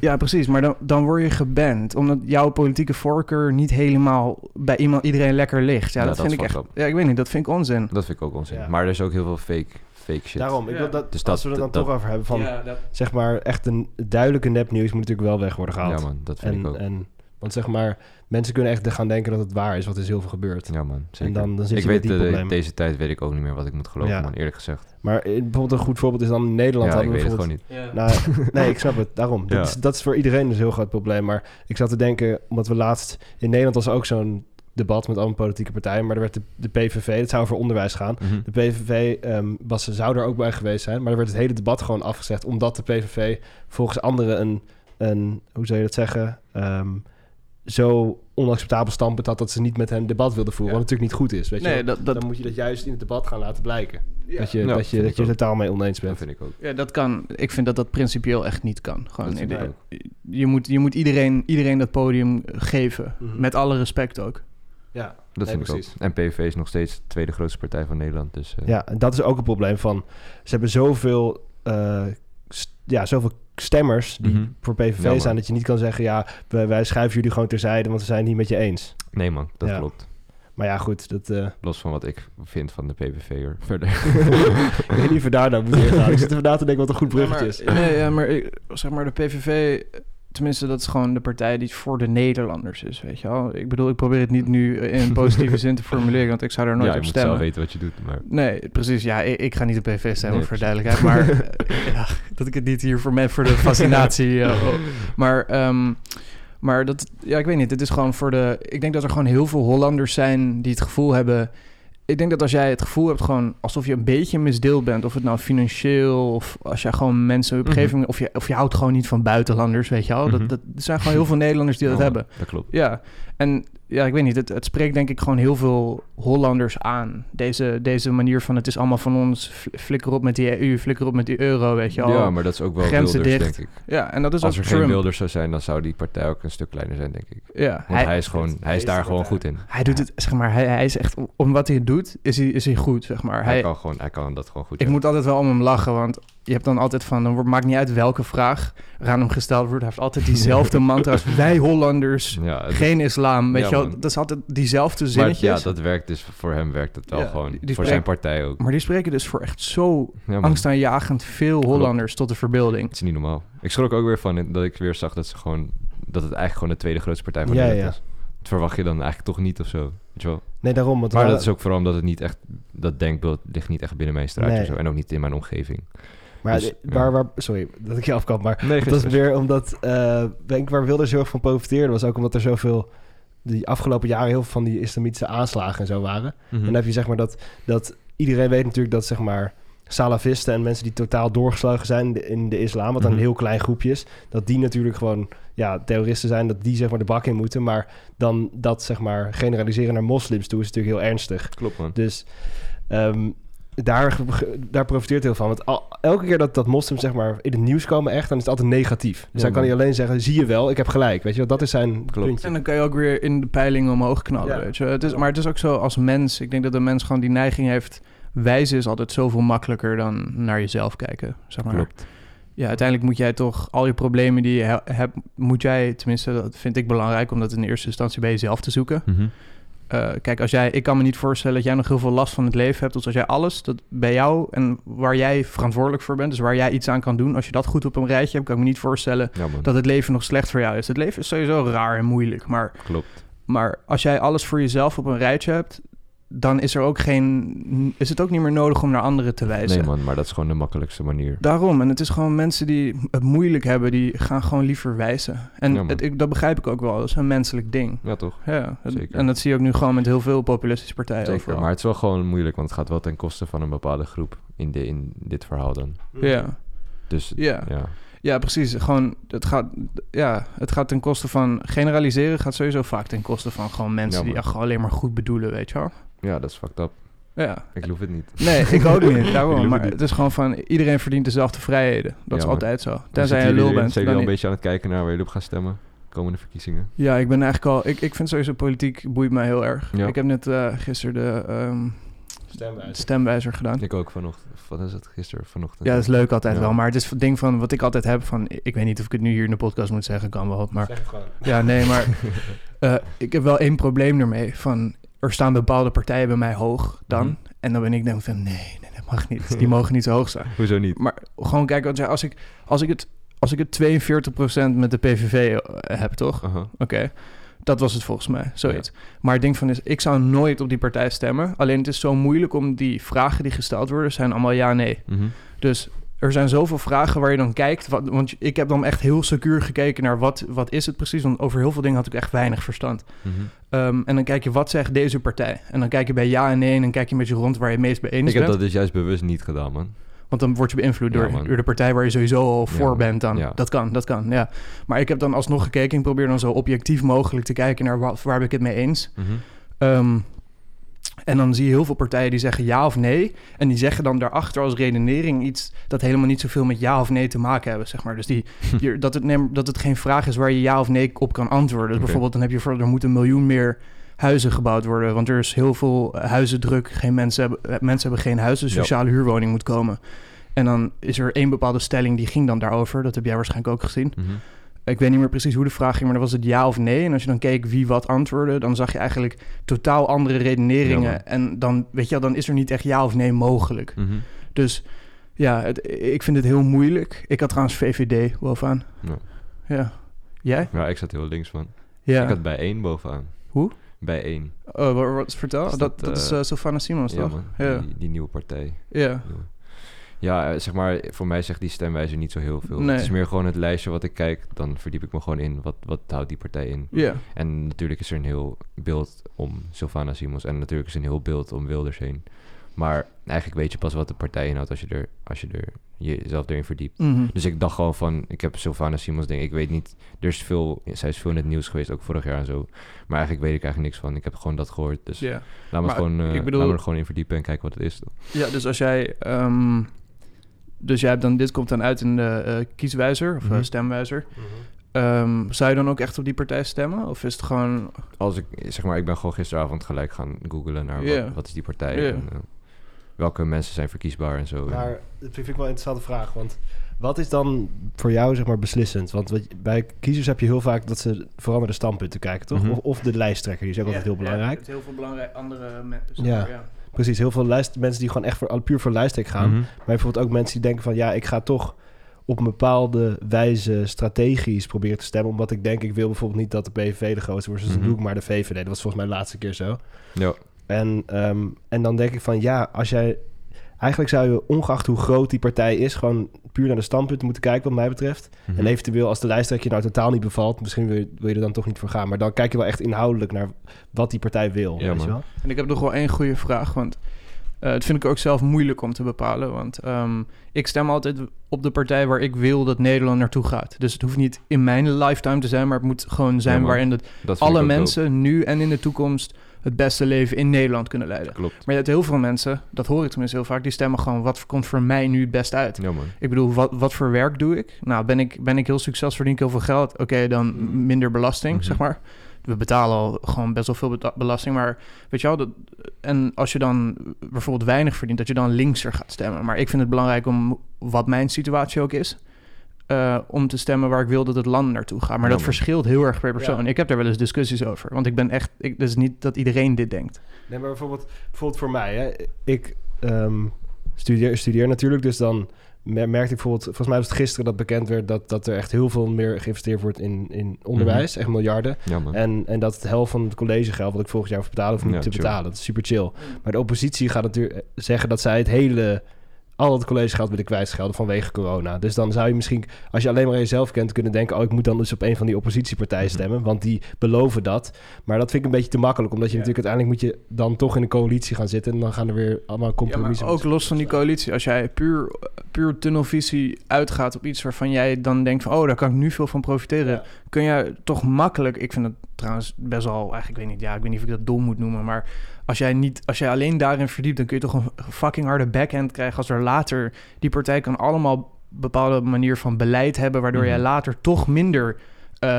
Ja, precies. Maar dan, dan word je geband, omdat jouw politieke voorkeur niet helemaal bij iemand, iedereen lekker ligt. Ja, Ja, dat, dat vind ik echt. fucked Ja, ik weet niet, dat vind ik onzin. dat vind ik ook onzin. Ja. Maar er is ook heel veel fake, fake shit. Daarom, ik Ja. wil dat, Dus als dat- we er dan dat- toch over hebben, van dat... zeg maar echt een duidelijke nepnieuws moet natuurlijk wel weg worden gehaald. Ja man, dat vind en, ik ook. en, want zeg maar, mensen kunnen echt gaan denken dat het waar is, wat er is heel veel gebeurd. ja man, zeker. En dan, dan zit ik je weet, met die de- problemen. deze tijd weet ik ook niet meer wat ik moet geloven Ja. man, eerlijk gezegd. Maar eh, bijvoorbeeld een goed voorbeeld is dan in Nederland Ja, ik hadden we weet het gewoon niet. Nou, nee, ik snap het. Daarom. Ja. Dat, is, dat is voor iedereen dus een heel groot probleem. Maar ik zat te denken, omdat we laatst... In Nederland was er ook zo'n debat met alle politieke partijen. Maar er werd de, de PVV, het zou over onderwijs gaan. Mhm. De PVV ehm, was, zou er ook bij geweest zijn. Maar er werd het hele debat gewoon afgezegd. Omdat de PVV volgens anderen een... een hoe zou je dat zeggen? Ehm, zo onacceptabel standpunt had... dat ze niet met hen debat wilden voeren. Ja. Wat natuurlijk niet goed is. Weet je Nee, dat, dat, Dan moet je dat juist in het debat gaan laten blijken. Dat je, Ja, dat je, dat je ook. totaal mee oneens Dat bent. vind ik ook. ja, dat kan. Ik vind dat dat principieel echt niet kan. Gewoon, Dat vind ik iedereen- ook. je moet, je moet iedereen, iedereen dat podium geven. Mhm. Met alle respect ook. Ja, Dat Nee, vind ik precies. ook. En PVV is nog steeds de tweede grootste partij van Nederland. Dus, eh, Ja, en dat is ook een probleem van... Ze hebben zoveel, eh, st- ja, zoveel stemmers die Mhm. voor PVV Ja, zijn... dat je niet kan zeggen... ja, wij, wij schuiven jullie gewoon terzijde... want we zijn het niet met je eens. Nee man, dat Ja. klopt. Maar ja, goed, dat... eh Los van wat ik vind van de PVV'er. Verder. ik weet niet of we daar nou moeten ingaan. Ik zit na te denken wat een goed bruggetje is. Ja, maar, nee, ja, maar ik- zeg maar de PVV, tenminste dat is gewoon de partij die voor de Nederlanders is, weet je wel. Ik bedoel, ik probeer het niet nu in een positieve zin te formuleren, want ik zou er nooit ja, je op moet stemmen. zelf weten wat je doet. Maar Nee, precies. Ja, ik, ik ga niet op PVV stemmen, Nee, voor duidelijkheid. Maar eh, ja, dat ik het niet hier voor me voor de fascinatie. eh, maar, ehm, maar dat, ja, ik weet niet. Het is gewoon voor de. Ik denk dat er gewoon heel veel Hollanders zijn die het gevoel hebben. Ik denk dat als jij het gevoel hebt, gewoon alsof je een beetje misdeeld bent, of het nou financieel, of als jij gewoon mensen op Mhm. of je, of je houdt gewoon niet van buitenlanders, weet je wel. Mhm. dat, dat, er zijn gewoon heel veel Nederlanders die dat Ja, hebben. Dat klopt. Ja, en ja, ik weet niet. Het, het spreekt denk ik gewoon heel veel Hollanders aan. Deze, deze manier van het is allemaal van ons. Fl- Flikker op met die EU, flikker op met die euro, weet je wel. Ja, maar dat is ook wel Grenzen Wilders, dicht. denk ik. Ja, en dat is Als ook er geen. Wilders zou zijn, dan zou die partij ook een stuk kleiner zijn, denk ik. Ja, Want hij, hij, is gewoon, hij is daar gewoon goed in. hij doet het, zeg maar, hij, hij is echt, om wat hij doet, is hij, is hij goed, zeg maar. Hij, Hij, kan gewoon, hij kan dat gewoon goed. ik moet altijd wel om hem lachen, want je hebt dan altijd van, dan maakt niet uit welke vraag er aan hem gesteld wordt. Hij heeft altijd diezelfde mantra's. Wij Hollanders, Ja, het- geen islam, weet Ja, je wel. Dat is altijd diezelfde maar zinnetjes. ja, dat werkt dus voor hem werkt het wel Ja, gewoon. die- die voor zijn partij ook. Maar die spreken dus voor echt zo angstaanjagend veel Hollanders tot de verbeelding. Het is niet normaal. Ik schrok ook weer van dat ik weer zag dat ze gewoon dat het eigenlijk gewoon de tweede grootste partij van Ja, Nederland ja. is. Dat verwacht je dan eigenlijk toch niet of zo. Weet je wel? Nee, daarom. Want Maar dat is ook vooral omdat het niet echt dat denkbeeld ligt niet echt binnen mijn straatje Nee. of zo en ook niet in mijn omgeving. Maar Dus, de- waar, waar, sorry dat ik je afkap, maar Nee, dat is weer omdat, eh denk ik, waar Wilders heel erg van profiteerde, was ook omdat er zoveel, die afgelopen jaren heel veel van die islamitische aanslagen en zo waren. Mhm. En dan heb je zeg maar dat, dat iedereen weet natuurlijk dat zeg maar salafisten en mensen die totaal doorgeslagen zijn in de, in de islam, wat dan Mhm. een heel klein groepje is, dat die natuurlijk gewoon ja, terroristen zijn, dat die zeg maar de bak in moeten. Maar dan dat zeg maar generaliseren naar moslims toe is natuurlijk heel ernstig. Klopt man. Dus ehm, daar, daar profiteert heel van. Want al- elke keer dat, dat moslims zeg maar in het nieuws komen echt, dan is het altijd negatief. Dus Ja, dan kan man. hij alleen zeggen, zie je wel, ik heb gelijk. Weet je wel, dat is zijn Klopt. puntje. En dan kan je ook weer in de peilingen omhoog knallen, Ja. weet je. Het is, maar het is ook zo als mens. Ik denk dat de mens gewoon die neiging heeft... Wijzen is altijd zoveel makkelijker dan naar jezelf kijken, zeg maar. Klopt. Ja, uiteindelijk moet jij toch al je problemen die je he- hebt... Moet jij, tenminste, dat vind ik belangrijk... om dat in eerste instantie bij jezelf te zoeken. Mhm. Eh, kijk, als jij, ik kan me niet voorstellen dat jij nog heel veel last van het leven hebt. Dus als jij alles dat bij jou en waar jij verantwoordelijk voor bent, dus waar jij iets aan kan doen, als je dat goed op een rijtje hebt, kan ik me niet voorstellen Ja dat het leven nog slecht voor jou is. Het leven is sowieso raar en moeilijk. Maar, Klopt. maar als jij alles voor jezelf op een rijtje hebt, dan is er ook geen. Is het ook niet meer nodig om naar anderen te wijzen. Nee man, maar dat is gewoon de makkelijkste manier. Daarom. En het is gewoon mensen die het moeilijk hebben, die gaan gewoon liever wijzen. En Ja, man. het, ik, dat begrijp ik ook wel. Dat is een menselijk ding. Ja toch? Ja, het- Zeker. en dat zie je ook nu gewoon met heel veel populistische partijen. Zeker. overal. Maar het is wel gewoon moeilijk, want het gaat wel ten koste van een bepaalde groep in, de, in dit verhaal dan. Ja. Dus Ja. ja. Ja, precies. Gewoon, het gaat, ja, het gaat ten koste van... Generaliseren gaat sowieso vaak ten koste van gewoon mensen... Ja, die echt gewoon alleen maar goed bedoelen, weet je wel. Ja, dat is fucked up. Ja. Ik geloof het niet. Nee, ik ook niet. Daarom. Maar het niet. het is gewoon van... Iedereen verdient dezelfde vrijheden. Dat Ja, is altijd zo. Tenzij je lul bent. Zijn dan jullie al een beetje aan het kijken naar waar jullie op gaan stemmen? Komende verkiezingen. Ja, ik ben eigenlijk al... Ik, ik vind sowieso politiek boeit mij heel erg. Ja. Ik heb net eh, gisteren de ehm, Stemwijzer. stemwijzer gedaan. Ik ook vanochtend. Wat is het? Gisteren, vanochtend. Ja, dat is leuk altijd Ja. wel. Maar het is het ding van wat ik altijd heb van... Ik weet niet of ik het nu hier in de podcast moet zeggen. Kan wel. Maar Zeg het gewoon. ja, nee, maar... eh, ik heb wel één probleem ermee. Van, er staan bepaalde partijen bij mij hoog dan. Mhm. En dan ben ik denk van... Nee, nee, dat mag niet. Die mogen niet zo hoog staan. Hoezo niet? Maar gewoon kijken, als ik, als ik het... Als ik het 42% met de PVV eh, heb, toch? Oké. Dat was het volgens mij, zoiets. Maar het ding van is, ik zou nooit op die partij stemmen. Alleen het is zo moeilijk om die vragen die gesteld worden, zijn allemaal ja-nee. Mhm. Dus er zijn zoveel vragen waar je dan kijkt. Wat, want ik heb dan echt heel secuur gekeken naar wat, wat is het precies. Want over heel veel dingen had ik echt weinig verstand. Mhm. Ehm, en dan kijk je, wat zegt deze partij? En dan kijk je bij ja en nee en dan kijk je een beetje rond waar je het meest mee eens Ik heb bent. dat dus juist bewust niet gedaan, man. Want dan word je beïnvloed Ja, door, de partij waar je sowieso al voor bent dan. Ja. Dat kan, dat kan, ja. Maar ik heb dan alsnog gekeken. Ik probeer dan zo objectief mogelijk te kijken naar waar, waar ben ik het mee eens. Ehm, en dan zie je heel veel partijen die zeggen ja of nee. En die zeggen dan daarachter als redenering iets dat helemaal niet zoveel met ja of nee te maken hebben, zeg maar. Dus die, die- dat, het, neem- dat het geen vraag is waar je ja of nee op kan antwoorden. Dus bijvoorbeeld dan heb je voor er moeten een miljoen meer huizen gebouwd worden. Want er is heel veel huizendruk. Geen mensen, hebben, eh, mensen hebben geen huis, dus sociale huurwoning moet komen. En dan is er één bepaalde stelling die ging dan daarover. Dat heb jij waarschijnlijk ook gezien. Mhm. Ik weet niet meer precies hoe de vraag ging, maar dan was het ja of nee. En als je dan keek wie wat antwoordde, dan zag je eigenlijk totaal andere redeneringen. Ja, en dan, weet je wel, dan is er niet echt ja of nee mogelijk. Mhm. Dus ja, het, ik vind het heel moeilijk. Ik had trouwens VVD bovenaan. Ja. Ja. Jij? Ja, ik zat heel links. Ja. Ik had bij één bovenaan. Hoe? Bij één. Oh, wat, vertel? Is dat, dat, dat, is uh, Sylvana Simons, Ja, toch? man. Ja. Die, die nieuwe partij. Ja. Ja, eh, zeg maar, voor mij zegt die stemwijzer niet zo heel veel. Nee. Het is meer gewoon het lijstje wat ik kijk. Dan verdiep ik me gewoon in. Wat, wat houdt die partij in? Ja. En natuurlijk is er een heel beeld om Sylvana Simons. En natuurlijk is er een heel beeld om Wilders heen. Maar eigenlijk weet je pas wat de partij inhoudt als je er, als je er jezelf erin verdiept. Mhm. Dus ik dacht gewoon van, ik heb Sylvana Simons denk ik weet niet, er is veel, zij is veel in het nieuws geweest, ook vorig jaar en zo. Maar eigenlijk weet ik eigenlijk niks van. Ik heb gewoon dat gehoord. Dus Ja. laat, me Maar gewoon, ik bedoel- laat me er gewoon in verdiepen en kijken wat het is. Ja, dus als jij... ehm, dus jij hebt dan, dit komt dan uit in de eh, kieswijzer of eh, Mhm. stemwijzer. Ehm, zou je dan ook echt op die partij stemmen? Of is het gewoon... Als ik, zeg maar, ik ben gewoon gisteravond gelijk gaan googlen naar Ja. wat, wat is die partij Ja. en eh, welke mensen zijn verkiesbaar en zo. Maar dat vind ik wel een interessante vraag. Want wat is dan voor jou zeg maar beslissend? Want wat, bij kiezers heb je heel vaak dat ze vooral naar de standpunten kijken, toch? Mhm. of, of de lijsttrekker, die is ook altijd heel belangrijk. heel veel belangrijk andere mensen. Ja. Precies, heel veel mensen die gewoon echt voor, puur voor lijsttrekker gaan. Mhm. Maar bijvoorbeeld ook mensen die denken van... ja, ik ga toch op een bepaalde wijze strategisch proberen te stemmen... omdat ik denk, ik wil bijvoorbeeld niet dat de PVV de grootste wordt... dus dan Mhm. doe ik maar de VVD. Dat was volgens mij de laatste keer zo. Ja. En, ehm, en dan denk ik van, ja, als jij... Eigenlijk zou je, ongeacht hoe groot die partij is... gewoon puur naar de standpunten moeten kijken, wat mij betreft. Mhm. En eventueel, als de lijsttrekker je nou totaal niet bevalt... misschien wil je, wil je er dan toch niet voor gaan. Maar dan kijk je wel echt inhoudelijk naar wat die partij wil. Ja, weet je wel? En ik heb nog wel één goede vraag, want eh het vind ik ook zelf moeilijk om te bepalen. Want ehm, ik stem altijd op de partij waar ik wil dat Nederland naartoe gaat. Dus het hoeft niet in mijn lifetime te zijn, maar het moet gewoon zijn Ja, waarin het Dat alle ook mensen nu en in de toekomst het beste leven in Nederland kunnen leiden. Klopt. Maar je hebt heel veel mensen, dat hoor ik tenminste heel vaak, die stemmen gewoon wat komt voor mij nu het best uit. Ja, man. Ik bedoel, wat, wat voor werk doe ik? Nou, ben ik, ben ik heel succesvol, verdien ik heel veel geld? Oké, dan minder belasting, Mhm. zeg maar. We betalen al gewoon best wel veel belasting, maar weet je wel... Dat, en als je dan bijvoorbeeld weinig verdient, dat je dan linkser gaat stemmen. Maar ik vind het belangrijk om, wat mijn situatie ook is... eh, om te stemmen waar ik wil dat het land naartoe gaat. Maar Ja, dat man. verschilt heel erg per persoon. Ja. Ik heb daar wel eens discussies over. Want ik ben echt... Ik, dus niet dat iedereen dit denkt. Nee, maar bijvoorbeeld, bijvoorbeeld voor mij, hè, ik ehm, studeer, studeer natuurlijk, dus dan mer- merkte ik bijvoorbeeld, volgens mij was het gisteren dat bekend werd dat, dat er echt heel veel meer geïnvesteerd wordt in, in onderwijs, echt miljarden. En, en dat het helft van het collegegeld wat ik volgend jaar hoef te betalen, Ja, niet te chill. betalen. Dat is super chill. Maar de oppositie gaat natuurlijk zeggen dat zij het hele al het collegegeld willen kwijtschelden vanwege corona. Dus dan zou je misschien, als je alleen maar jezelf kent, kunnen denken... oh, ik moet dan dus op een van die oppositiepartijen Mhm. stemmen... want die beloven dat. Maar dat vind ik een beetje te makkelijk... omdat je Ja. natuurlijk uiteindelijk moet je dan toch in een coalitie gaan zitten... en dan gaan er weer allemaal Ja, compromissen. maar ook los van die coalitie. Als jij puur, puur tunnelvisie uitgaat op iets waarvan jij dan denkt van... oh, daar kan ik nu veel van profiteren. Ja. Kun je toch makkelijk... Ik vind het trouwens best wel... Eigenlijk, ik weet niet, ja, ik weet niet of ik dat dom moet noemen... maar als jij, niet, als jij alleen daarin verdiept... dan kun je toch een fucking harde backhand krijgen... als er later... Die partij kan allemaal bepaalde manier van beleid hebben... waardoor Mhm. jij later toch minder... eh,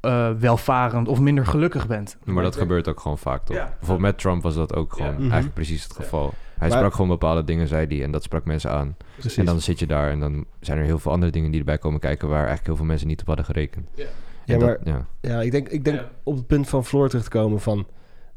eh, welvarend of minder gelukkig bent. Maar dat gebeurt ook gewoon vaak, toch? Ja. Bijvoorbeeld met Trump was dat ook gewoon Ja. Mhm. eigenlijk precies het geval. Hij Maar- sprak gewoon bepaalde dingen, zei hij, en dat sprak mensen aan. Precies. En dan zit je daar en dan zijn er heel veel andere dingen die erbij komen kijken... waar eigenlijk heel veel mensen niet op hadden gerekend. Ja. En Ja, dat- maar- ja. Ja, ik denk, ik denk Ja. op het punt van Floor terug te komen van...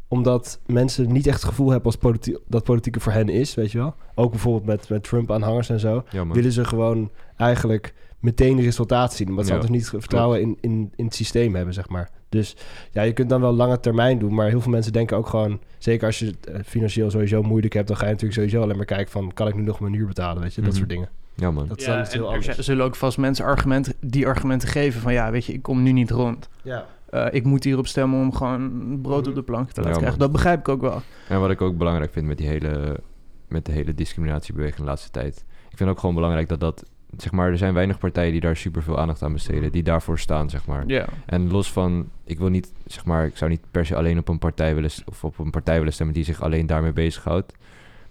omdat mensen niet echt het gevoel hebben als politi dat politieke voor hen is, weet je wel. Ook bijvoorbeeld met, met Trump-aanhangers en zo. Willen ze gewoon eigenlijk meteen resultaat zien. Omdat ze Ja, altijd niet vertrouwen in, in, in het systeem hebben, zeg maar. Dus ja, je kunt dan wel lange termijn doen. Maar heel veel mensen denken ook gewoon... Zeker als je het eh, financieel sowieso moeilijk hebt... dan ga je natuurlijk sowieso alleen maar kijken van... kan ik nu nog mijn huur betalen, weet je? Dat Mhm. soort dingen. Ja, man. Dat is Ja, heel er anders. z- zullen ook vast mensen argumenten, die argumenten geven van ja, weet je, ik kom nu niet rond. Ja. Eh, ik moet hierop stemmen om gewoon brood op de plank te Ja, laten krijgen. man. Dat begrijp ik ook wel. En wat ik ook belangrijk vind met die hele, met de hele discriminatiebeweging de laatste tijd. Ik vind ook gewoon belangrijk dat dat, zeg maar, er zijn weinig partijen die daar super veel aandacht aan besteden, die daarvoor staan, zeg maar. Ja, En los van, ik wil niet, zeg maar, ik zou niet per se alleen op een partij willen, of op een partij willen stemmen die zich alleen daarmee bezighoudt.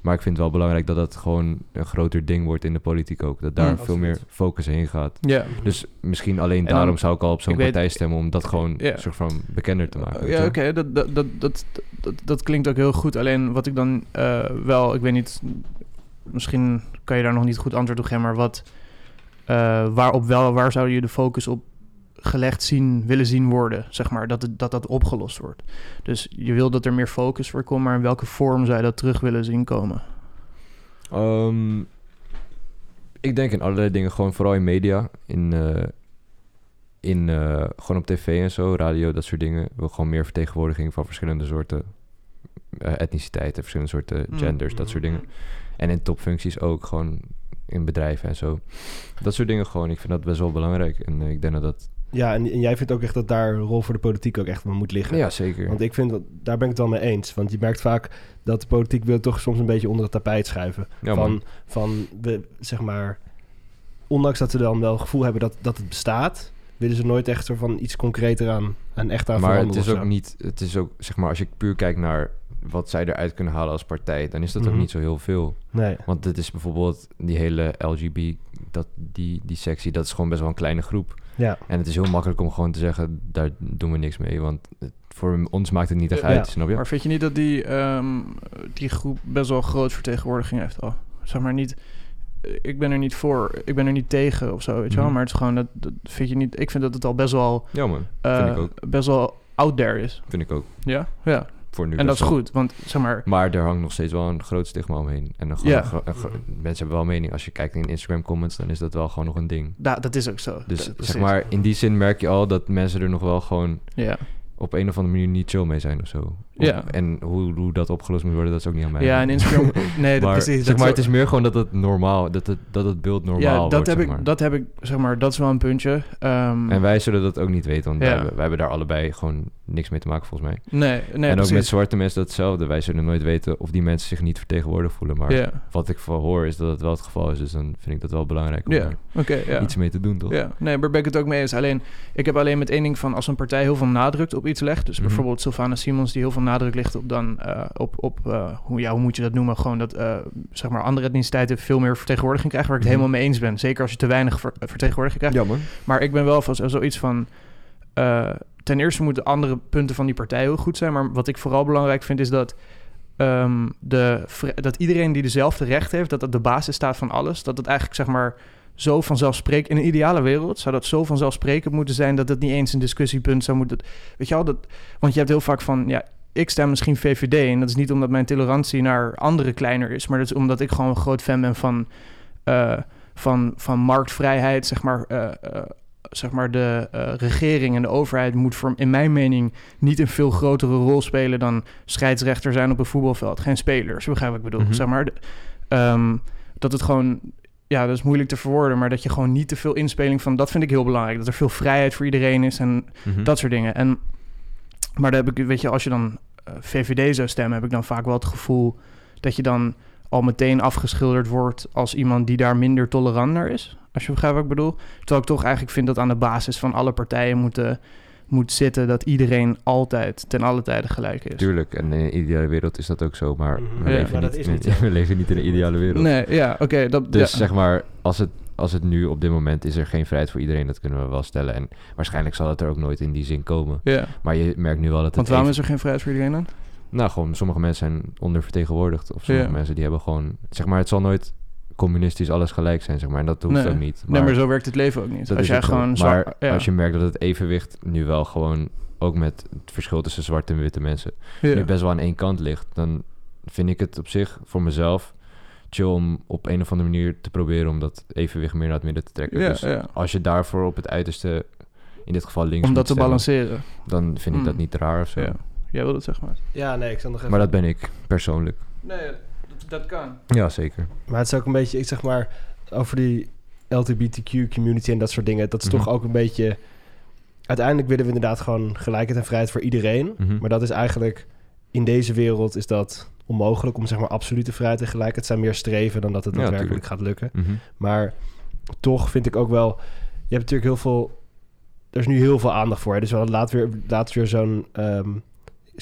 Maar ik vind het wel belangrijk dat dat gewoon een groter ding wordt in de politiek ook. Dat daar Mm, veel meer focus heen gaat. ja. Dus misschien alleen En dan- daarom zou ik al op zo'n weet- partij stemmen om dat gewoon soort van bekender te maken. weet ja oké, dat, dat, dat, dat, dat, dat klinkt ook heel goed. Alleen wat ik dan eh, wel, ik weet niet, misschien kan je daar nog niet goed antwoord op geven, maar wat, eh, waarop wel, waar zou je de focus op gelegd zien, willen zien worden, zeg maar, dat het, dat, dat opgelost wordt. Dus je wil dat er meer focus voor komt, maar in welke vorm zou je dat terug willen zien komen? Ehm, ik denk in allerlei dingen, gewoon vooral in media, in, eh, in eh, gewoon op tv en zo, radio, dat soort dingen. Ik wil gewoon meer vertegenwoordiging van verschillende soorten eh, etniciteiten, verschillende soorten Mm. genders, dat soort dingen. En in topfuncties ook, gewoon in bedrijven en zo. Dat soort dingen gewoon, ik vind dat best wel belangrijk. En eh, ik denk dat dat... Ja, en, en jij vindt ook echt dat daar een rol voor de politiek ook echt moet liggen. Ja, zeker. Want ik vind dat, daar ben ik het wel mee eens. Want je merkt vaak dat de politiek wil toch soms een beetje onder het tapijt schuiven. Ja, man. van, van we, zeg maar, ondanks dat ze dan wel het gevoel hebben dat, dat het bestaat, willen ze nooit echt van iets concreter aan, aan echt aan maar het veranderen is of ook zo. niet, het is ook, zeg maar, als je puur kijkt naar wat zij eruit kunnen halen als partij, dan is dat Mhm. ook niet zo heel veel. Nee. Want het is bijvoorbeeld die hele LGB, dat, die, die sectie, dat is gewoon best wel een kleine groep. Ja. En het is heel makkelijk om gewoon te zeggen, daar doen we niks mee. Want het- voor ons maakt het niet echt Ja. uit, snap je? Maar vind je niet dat die, ehm, die groep best wel groot vertegenwoordiging heeft al? Zeg maar niet... Ik ben er niet voor, ik ben er niet tegen of zo, weet je wel. Mhm. Maar het is gewoon, dat, dat vind je niet... Ik vind dat het al best wel, Ja man, vind ik ook. best wel out there is. Vind ik ook. Ja, ja. Voor nu En dat best is goed, want zeg maar... Maar er hangt nog steeds wel een groot stigma omheen. En Ja. een gro- mensen hebben wel mening. Als je kijkt in Instagram comments, dan is dat wel gewoon nog een ding. Da, dat is ook zo. Dus Dat- zeg maar, in die zin merk je al dat mensen er nog wel gewoon Ja, op een of andere manier niet chill mee zijn of zo. Ja. En hoe, hoe dat opgelost moet worden, dat is ook niet aan mij. ja en Instagram... Nee, dat, maar, precies. zeg maar, het is meer gewoon dat het normaal, dat het, dat het beeld normaal ja, wordt, dat heb, zeg ik, dat heb ik, zeg maar, dat is wel een puntje. Ehm, En wij zullen dat ook niet weten, want Ja. wij, hebben, wij hebben daar allebei gewoon niks mee te maken volgens mij. nee, nee, en ook precies. met zwarte mensen hetzelfde. Wij zullen nooit weten of die mensen zich niet vertegenwoordigd voelen. Maar wat ik van hoor is dat het wel het geval is. Dus dan vind ik dat wel belangrijk om oké, ja. iets mee te doen, toch? Ja, nee, daar ben ik het ook mee eens. Alleen, ik heb alleen met één ding van... als een partij heel veel nadruk op iets legt... dus Mhm. bijvoorbeeld Sylvana Simons... die heel veel nadruk legt op dan... eh, op, op eh, hoe, ja, hoe moet je dat noemen? Gewoon dat, eh, zeg maar, andere etniciteiten... veel meer vertegenwoordiging krijgen... waar ik het Mhm. helemaal mee eens ben. Zeker als je te weinig ver- vertegenwoordiging krijgt. Ja, man. Maar ik ben wel van zo- zoiets van... ten eerste moeten andere punten van die partij heel goed zijn... maar wat ik vooral belangrijk vind is dat... ehm, de, dat iedereen die dezelfde recht heeft... dat dat de basis staat van alles. Dat het eigenlijk, zeg maar zo vanzelfsprekend... In een ideale wereld zou dat zo vanzelfsprekend moeten zijn... dat het niet eens een discussiepunt zou moeten... Weet je wel, dat, want je hebt heel vaak van... Ja, ik stem misschien VVD en dat is niet omdat mijn tolerantie naar anderen kleiner is... maar dat is omdat ik gewoon een groot fan ben van... eh, van, van marktvrijheid, zeg maar... eh, eh, zeg maar de regering en de overheid moet voor, in mijn mening niet een veel grotere rol spelen dan scheidsrechter zijn op een voetbalveld. Geen spelers, begrijp ik bedoel. Mhm. Zeg maar, ehm, dat het gewoon ja, dat is moeilijk te verwoorden, maar dat je gewoon niet te veel inspeling van, dat vind ik heel belangrijk. Dat er veel vrijheid voor iedereen is en Mhm. dat soort dingen. En, maar dan heb ik, weet je, als je dan VVD zou stemmen, heb ik dan vaak wel het gevoel dat je dan al meteen afgeschilderd wordt als iemand die daar minder tolerant naar is. Als je begrijpt wat ik bedoel. Terwijl ik toch eigenlijk vind dat aan de basis van alle partijen moeten, moet zitten dat iedereen altijd ten alle tijden gelijk is. Tuurlijk, en in een ideale wereld is dat ook zo, maar, Mhm. we, Ja, leven maar niet, we leven niet in een ideale wereld. Nee, ja, oké. dat Dus ja. zeg maar, als het, als het nu op dit moment is er geen vrijheid voor iedereen, dat kunnen we wel stellen. En waarschijnlijk zal het er ook nooit in die zin komen. Ja. Maar je merkt nu wel dat het. Want waarom even- is er geen vrijheid voor iedereen dan? Nou, gewoon, sommige mensen zijn ondervertegenwoordigd. Of sommige Ja. mensen die hebben gewoon. Zeg maar, het zal nooit communistisch alles gelijk zijn, zeg maar. En dat hoeft Nee. ook niet. nee, maar zo werkt het leven ook niet. Als jij zo. gewoon Maar ja. als je merkt dat het evenwicht nu wel gewoon. Ook met het verschil tussen zwarte en witte mensen. Nu best wel aan één kant ligt, dan vind ik het op zich voor mezelf chill om op een of andere manier te proberen om dat evenwicht meer naar het midden te trekken. Ja, dus ja. als je daarvoor op het uiterste, in dit geval links, Om dat te stemmen, balanceren. dan vind ik dat Mm. niet raar of zo. Ja. Jij wil het zeggen, maar. Ja, nee, ik zal nog even... Maar dat ben ik persoonlijk. Nee, dat, dat kan. Ja, zeker. Maar het is ook een beetje, ik zeg maar, over die LGBTQ community en dat soort dingen. Dat is Mhm. toch ook een beetje. Uiteindelijk willen we inderdaad gewoon gelijkheid en vrijheid voor iedereen. Mhm. Maar dat is eigenlijk in deze wereld is dat onmogelijk om zeg maar absolute vrijheid en gelijkheid. Het zijn meer streven dan dat het Ja, daadwerkelijk gaat lukken. Mhm. Maar toch vind ik ook wel. Je hebt natuurlijk heel veel. Er is nu heel veel aandacht voor. Hè? Dus we hadden laatst weer, laatst weer zo'n ehm,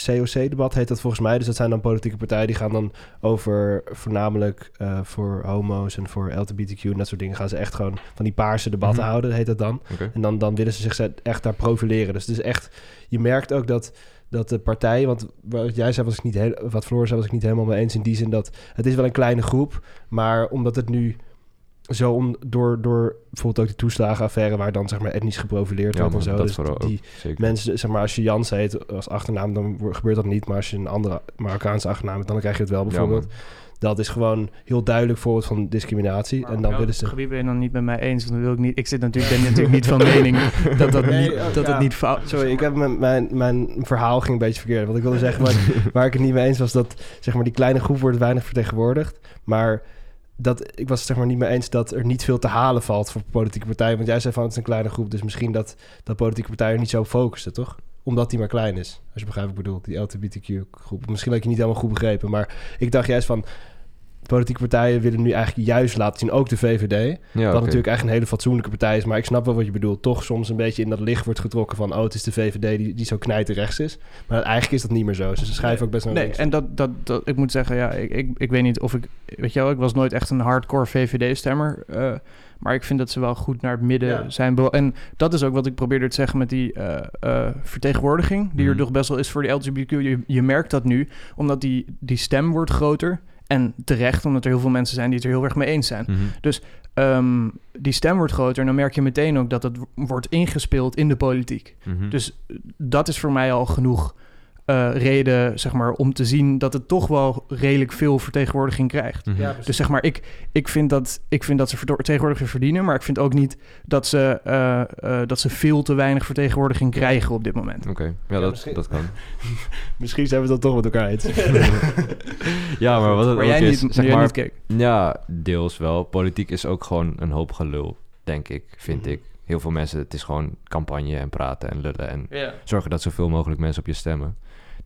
COC-debat, heet dat volgens mij. Dus dat zijn dan politieke partijen die gaan dan over voornamelijk eh, voor homo's en voor LGBTQ en dat soort dingen. Gaan ze echt gewoon van die paarse debatten Mhm. houden, heet dat dan. En dan, dan willen ze zich echt daar profileren. Dus het is echt. Je merkt ook dat. Dat de partijen, want wat jij zei was ik niet heel, wat Floor zei was ik niet helemaal mee eens in die zin dat het is wel een kleine groep, maar omdat het nu zo om, door, door bijvoorbeeld ook de toeslagenaffaire, waar dan zeg maar etnisch geprofileerd Ja, wordt en zo. dat dus vooral die mensen, zeg maar, als je Jans heet als achternaam, dan gebeurt dat niet. Maar als je een andere Marokkaanse achternaam hebt, dan krijg je het wel bijvoorbeeld. Dat is gewoon heel duidelijk voorbeeld van discriminatie. en dan willen ze. Gebied ben je dan niet met mij eens. want Dan wil ik niet. Ik zit natuurlijk, ben natuurlijk niet van mening dat dat, Nee, niet, oh, dat ja. het niet fout is. Sorry, ik heb mijn, mijn, mijn verhaal ging een beetje verkeerd. Wat ik wilde zeggen, waar, waar ik het niet mee eens was dat zeg maar, die kleine groep wordt weinig vertegenwoordigd. Maar dat, ik was het zeg maar niet mee eens dat er niet veel te halen valt voor politieke partijen. Want jij zei van het is een kleine groep, dus misschien dat, dat politieke partijen niet zo focussen, toch? Omdat die maar klein is. Als je begrijpt wat ik bedoel, die LGBTQ-groep. Misschien ik je niet helemaal goed begrepen, maar ik dacht juist van... Politieke partijen willen nu eigenlijk juist laten zien, ook de VVD, Ja, dat natuurlijk echt een hele fatsoenlijke partij is. Maar ik snap wel wat je bedoelt. Toch soms een beetje in dat licht wordt getrokken van... oh, het is de VVD die, die zo knijter rechts is. Maar eigenlijk is dat niet meer zo. Dus ze schrijven ook best wel Nee, links. en dat, dat, dat, ik moet zeggen, ja, ik, ik, ik weet niet of ik, weet je wel, ik was nooit echt een hardcore VVD-stemmer, eh, maar ik vind dat ze wel goed naar het midden Ja. zijn. En dat is ook wat ik probeerde te zeggen met die eh, eh, vertegenwoordiging, die er Mhm. toch best wel is voor de LGBTQ. Je, je merkt dat nu, omdat die, die stem wordt groter en terecht, omdat er heel veel mensen zijn die het er heel erg mee eens zijn. Mhm. Ehm, die stem wordt groter en dan merk je meteen ook dat het wordt ingespeeld in de politiek. Mhm. Dus eh, dat is voor mij al genoeg eh, reden, zeg maar, om te zien dat het toch wel redelijk veel vertegenwoordiging krijgt. Mhm. Ja. Dus zeg maar, ik, ik, vind dat, ik vind dat ze vertegenwoordiging verdienen, maar ik vind ook niet dat ze, eh, eh, dat ze veel te weinig vertegenwoordiging krijgen op dit moment. Oké, ja, Ja, dat, misschien- dat kan. Misschien zijn we dan toch met elkaar eens. ja, maar wat het Maar ook jij is, niet, zeg maar, niet keek. Ja, deels wel. Politiek is ook gewoon een hoop gelul, denk ik, vind Mhm. ik. Heel veel mensen, het is gewoon campagne en praten en lullen en zorgen dat zoveel mogelijk mensen op je stemmen.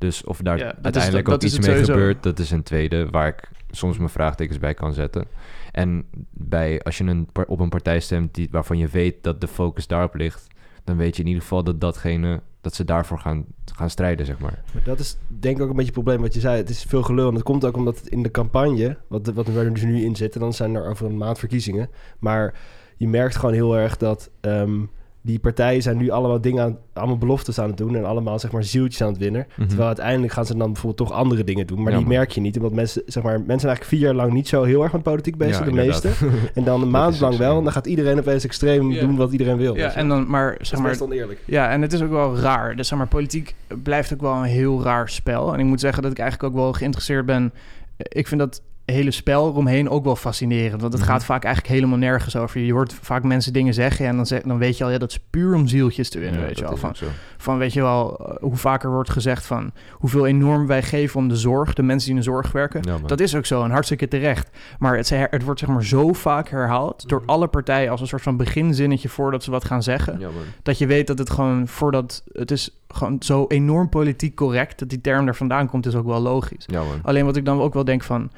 Dus of daar Ja, dat is- uiteindelijk ook iets mee sowieso. gebeurt, dat is een tweede waar ik soms mijn vraagtekens bij kan zetten. En bij, als je een, op een partij stemt die, waarvan je weet dat de focus daarop ligt, dan weet je in ieder geval dat datgene, dat ze daarvoor gaan, gaan strijden, zeg maar. Maar dat is denk ik ook een beetje het probleem wat je zei. Het is veel gelul. En dat komt ook omdat het in de campagne, wat, wat er dus nu in zit... en dan zijn er over een maand verkiezingen. Maar je merkt gewoon heel erg dat... ehm, die partijen zijn nu allemaal dingen aan, allemaal beloftes aan het doen en allemaal zeg maar zieltjes aan het winnen. Mhm. Terwijl uiteindelijk gaan ze dan bijvoorbeeld toch andere dingen doen. Maar Ja, die man. merk je niet, omdat mensen zeg maar mensen zijn eigenlijk vier jaar lang niet zo heel erg met politiek bezig, Ja, de inderdaad. meeste. En dan een maand lang wel, en dan gaat iedereen opeens extreem doen wat iedereen wil. Ja, en dan maar dat zeg is maar. best oneerlijk. Ja, en het is ook wel raar. Dus zeg maar, politiek blijft ook wel een heel raar spel. En ik moet zeggen dat ik eigenlijk ook wel geïnteresseerd ben. Ik vind dat hele spel eromheen ook wel fascinerend. Want het Mhm. gaat vaak eigenlijk helemaal nergens over. Je hoort vaak mensen dingen zeggen en dan, zeg, dan weet je al, ja, dat is puur om zieltjes te winnen, Ja, weet je wel. Van, van, weet je wel, eh, hoe vaker wordt gezegd van hoeveel enorm wij geven om de zorg, de mensen die in de zorg werken. Ja. Dat is ook zo en hartstikke terecht. Maar het, het wordt zeg maar zo vaak herhaald door Mhm. alle partijen als een soort van beginzinnetje voordat ze wat gaan zeggen. Ja. Dat je weet dat het gewoon voordat het is gewoon zo enorm politiek correct dat die term er vandaan komt, is ook wel logisch. Alleen wat ik dan ook wel denk van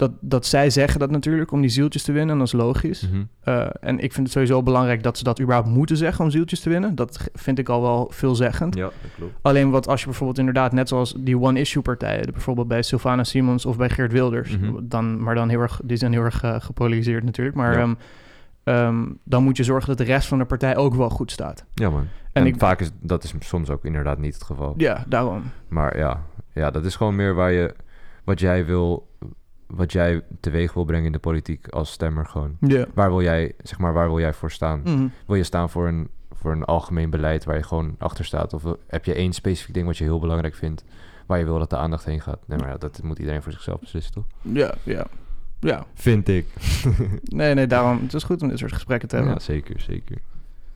dat, dat zij zeggen dat natuurlijk om die zieltjes te winnen, en dat is logisch. Mhm. Eh, en ik vind het sowieso belangrijk dat ze dat überhaupt moeten zeggen om zieltjes te winnen. Dat vind ik al wel veelzeggend. Ja, dat klopt. Alleen wat als je bijvoorbeeld inderdaad, net zoals die one-issue-partijen, de- bijvoorbeeld bij Sylvana Simons of bij Geert Wilders, Mhm. dan, maar dan heel erg, die zijn heel erg eh, gepolariseerd natuurlijk. Maar Ja. ehm, ehm, dan moet je zorgen dat de rest van de partij ook wel goed staat. Ja, man. En En, ik- vaak is dat is soms ook inderdaad niet het geval. Ja, daarom. Maar ja, ja, dat is gewoon meer waar je, wat jij wil, wat jij teweeg wil brengen in de politiek als stemmer gewoon. Ja. Waar wil jij, zeg maar, waar wil jij voor staan? Mhm. Wil je staan voor een, voor een algemeen beleid waar je gewoon achter staat? Of heb je één specifiek ding wat je heel belangrijk vindt, waar je wil dat de aandacht heen gaat? Nee, maar ja, dat moet iedereen voor zichzelf beslissen, toch? Ja, ja. Ja, Vind ik. nee, nee, daarom. Het is goed om dit soort gesprekken te hebben. Ja, zeker, zeker.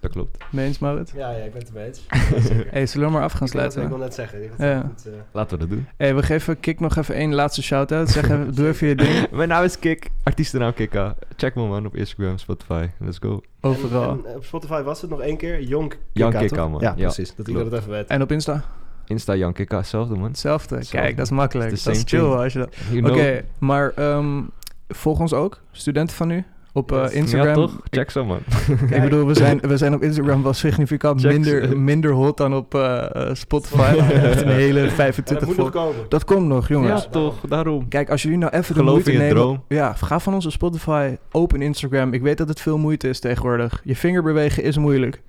Dat klopt. Meens, Maurits? Ja, ja, ik ben het ermee eens. Hey, zullen we maar af gaan sluiten? Ik wil net zeggen. Ik Ja. goed, eh, Laten we dat doen. Hey, we geven Kik nog even één laatste shout-out. Zeg even, doe even je ding. Mijn naam is Kik, artiestennaam Kika. Check me man op Instagram, Spotify. Let's go. Overal. En, en op Spotify was het nog één keer. Jonk Jan Kika, man. Ja, Ja, precies. Dat ik klopt. dat even weet. En op Insta? Insta Jan Kika, hetzelfde man. Hetzelfde. Kijk, dat is makkelijk. Dat is chill thing. als je dat... You Oké, maar ehm, volg ons ook, studenten van nu, op eh. Instagram. Ja, toch? Check zo man. Ik, bedoel, we zijn, we zijn op Instagram wel significant Check minder, ze. minder hot dan op eh, eh, Spotify. Echt een hele En dat 25 moet nog volg. komen. Dat komt nog, jongens. Ja, toch? Daarom. Kijk, als jullie nou even de Geloof moeite in je nemen... droom. Ja, ga van onze Spotify, open Instagram. Ik weet dat het veel moeite is tegenwoordig. Je vinger bewegen is moeilijk.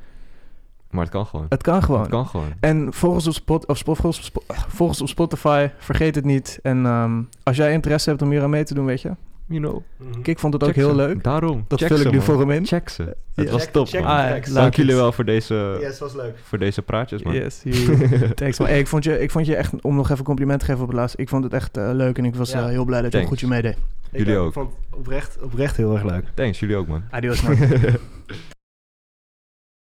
Maar het kan gewoon. Het kan gewoon. Het kan gewoon. En volg ons op, Spot, of Spot, volg ons op, Spo- volg ons op Spotify. Vergeet het niet. En ehm, als jij interesse hebt om hier aan mee te doen, weet je. You know. Mhm. Ik vond het ook Check heel ze. leuk. Daarom. Dat Check vul ze, ik nu man. voor hem in. Check ze. Het was top check Ah, Dank jullie wel voor deze, Yes, was leuk. voor deze praatjes man. Yes. Thanks, man. Hey, ik, vond je, ik vond je echt, om nog even een compliment te geven op het laatst. Ik vond het echt eh, leuk en ik was Ja. eh, heel blij dat je Thanks. goedje meedeed. Ik Jullie ook. vond het oprecht, oprecht heel erg leuk. Thanks, jullie ook man. Adios, man.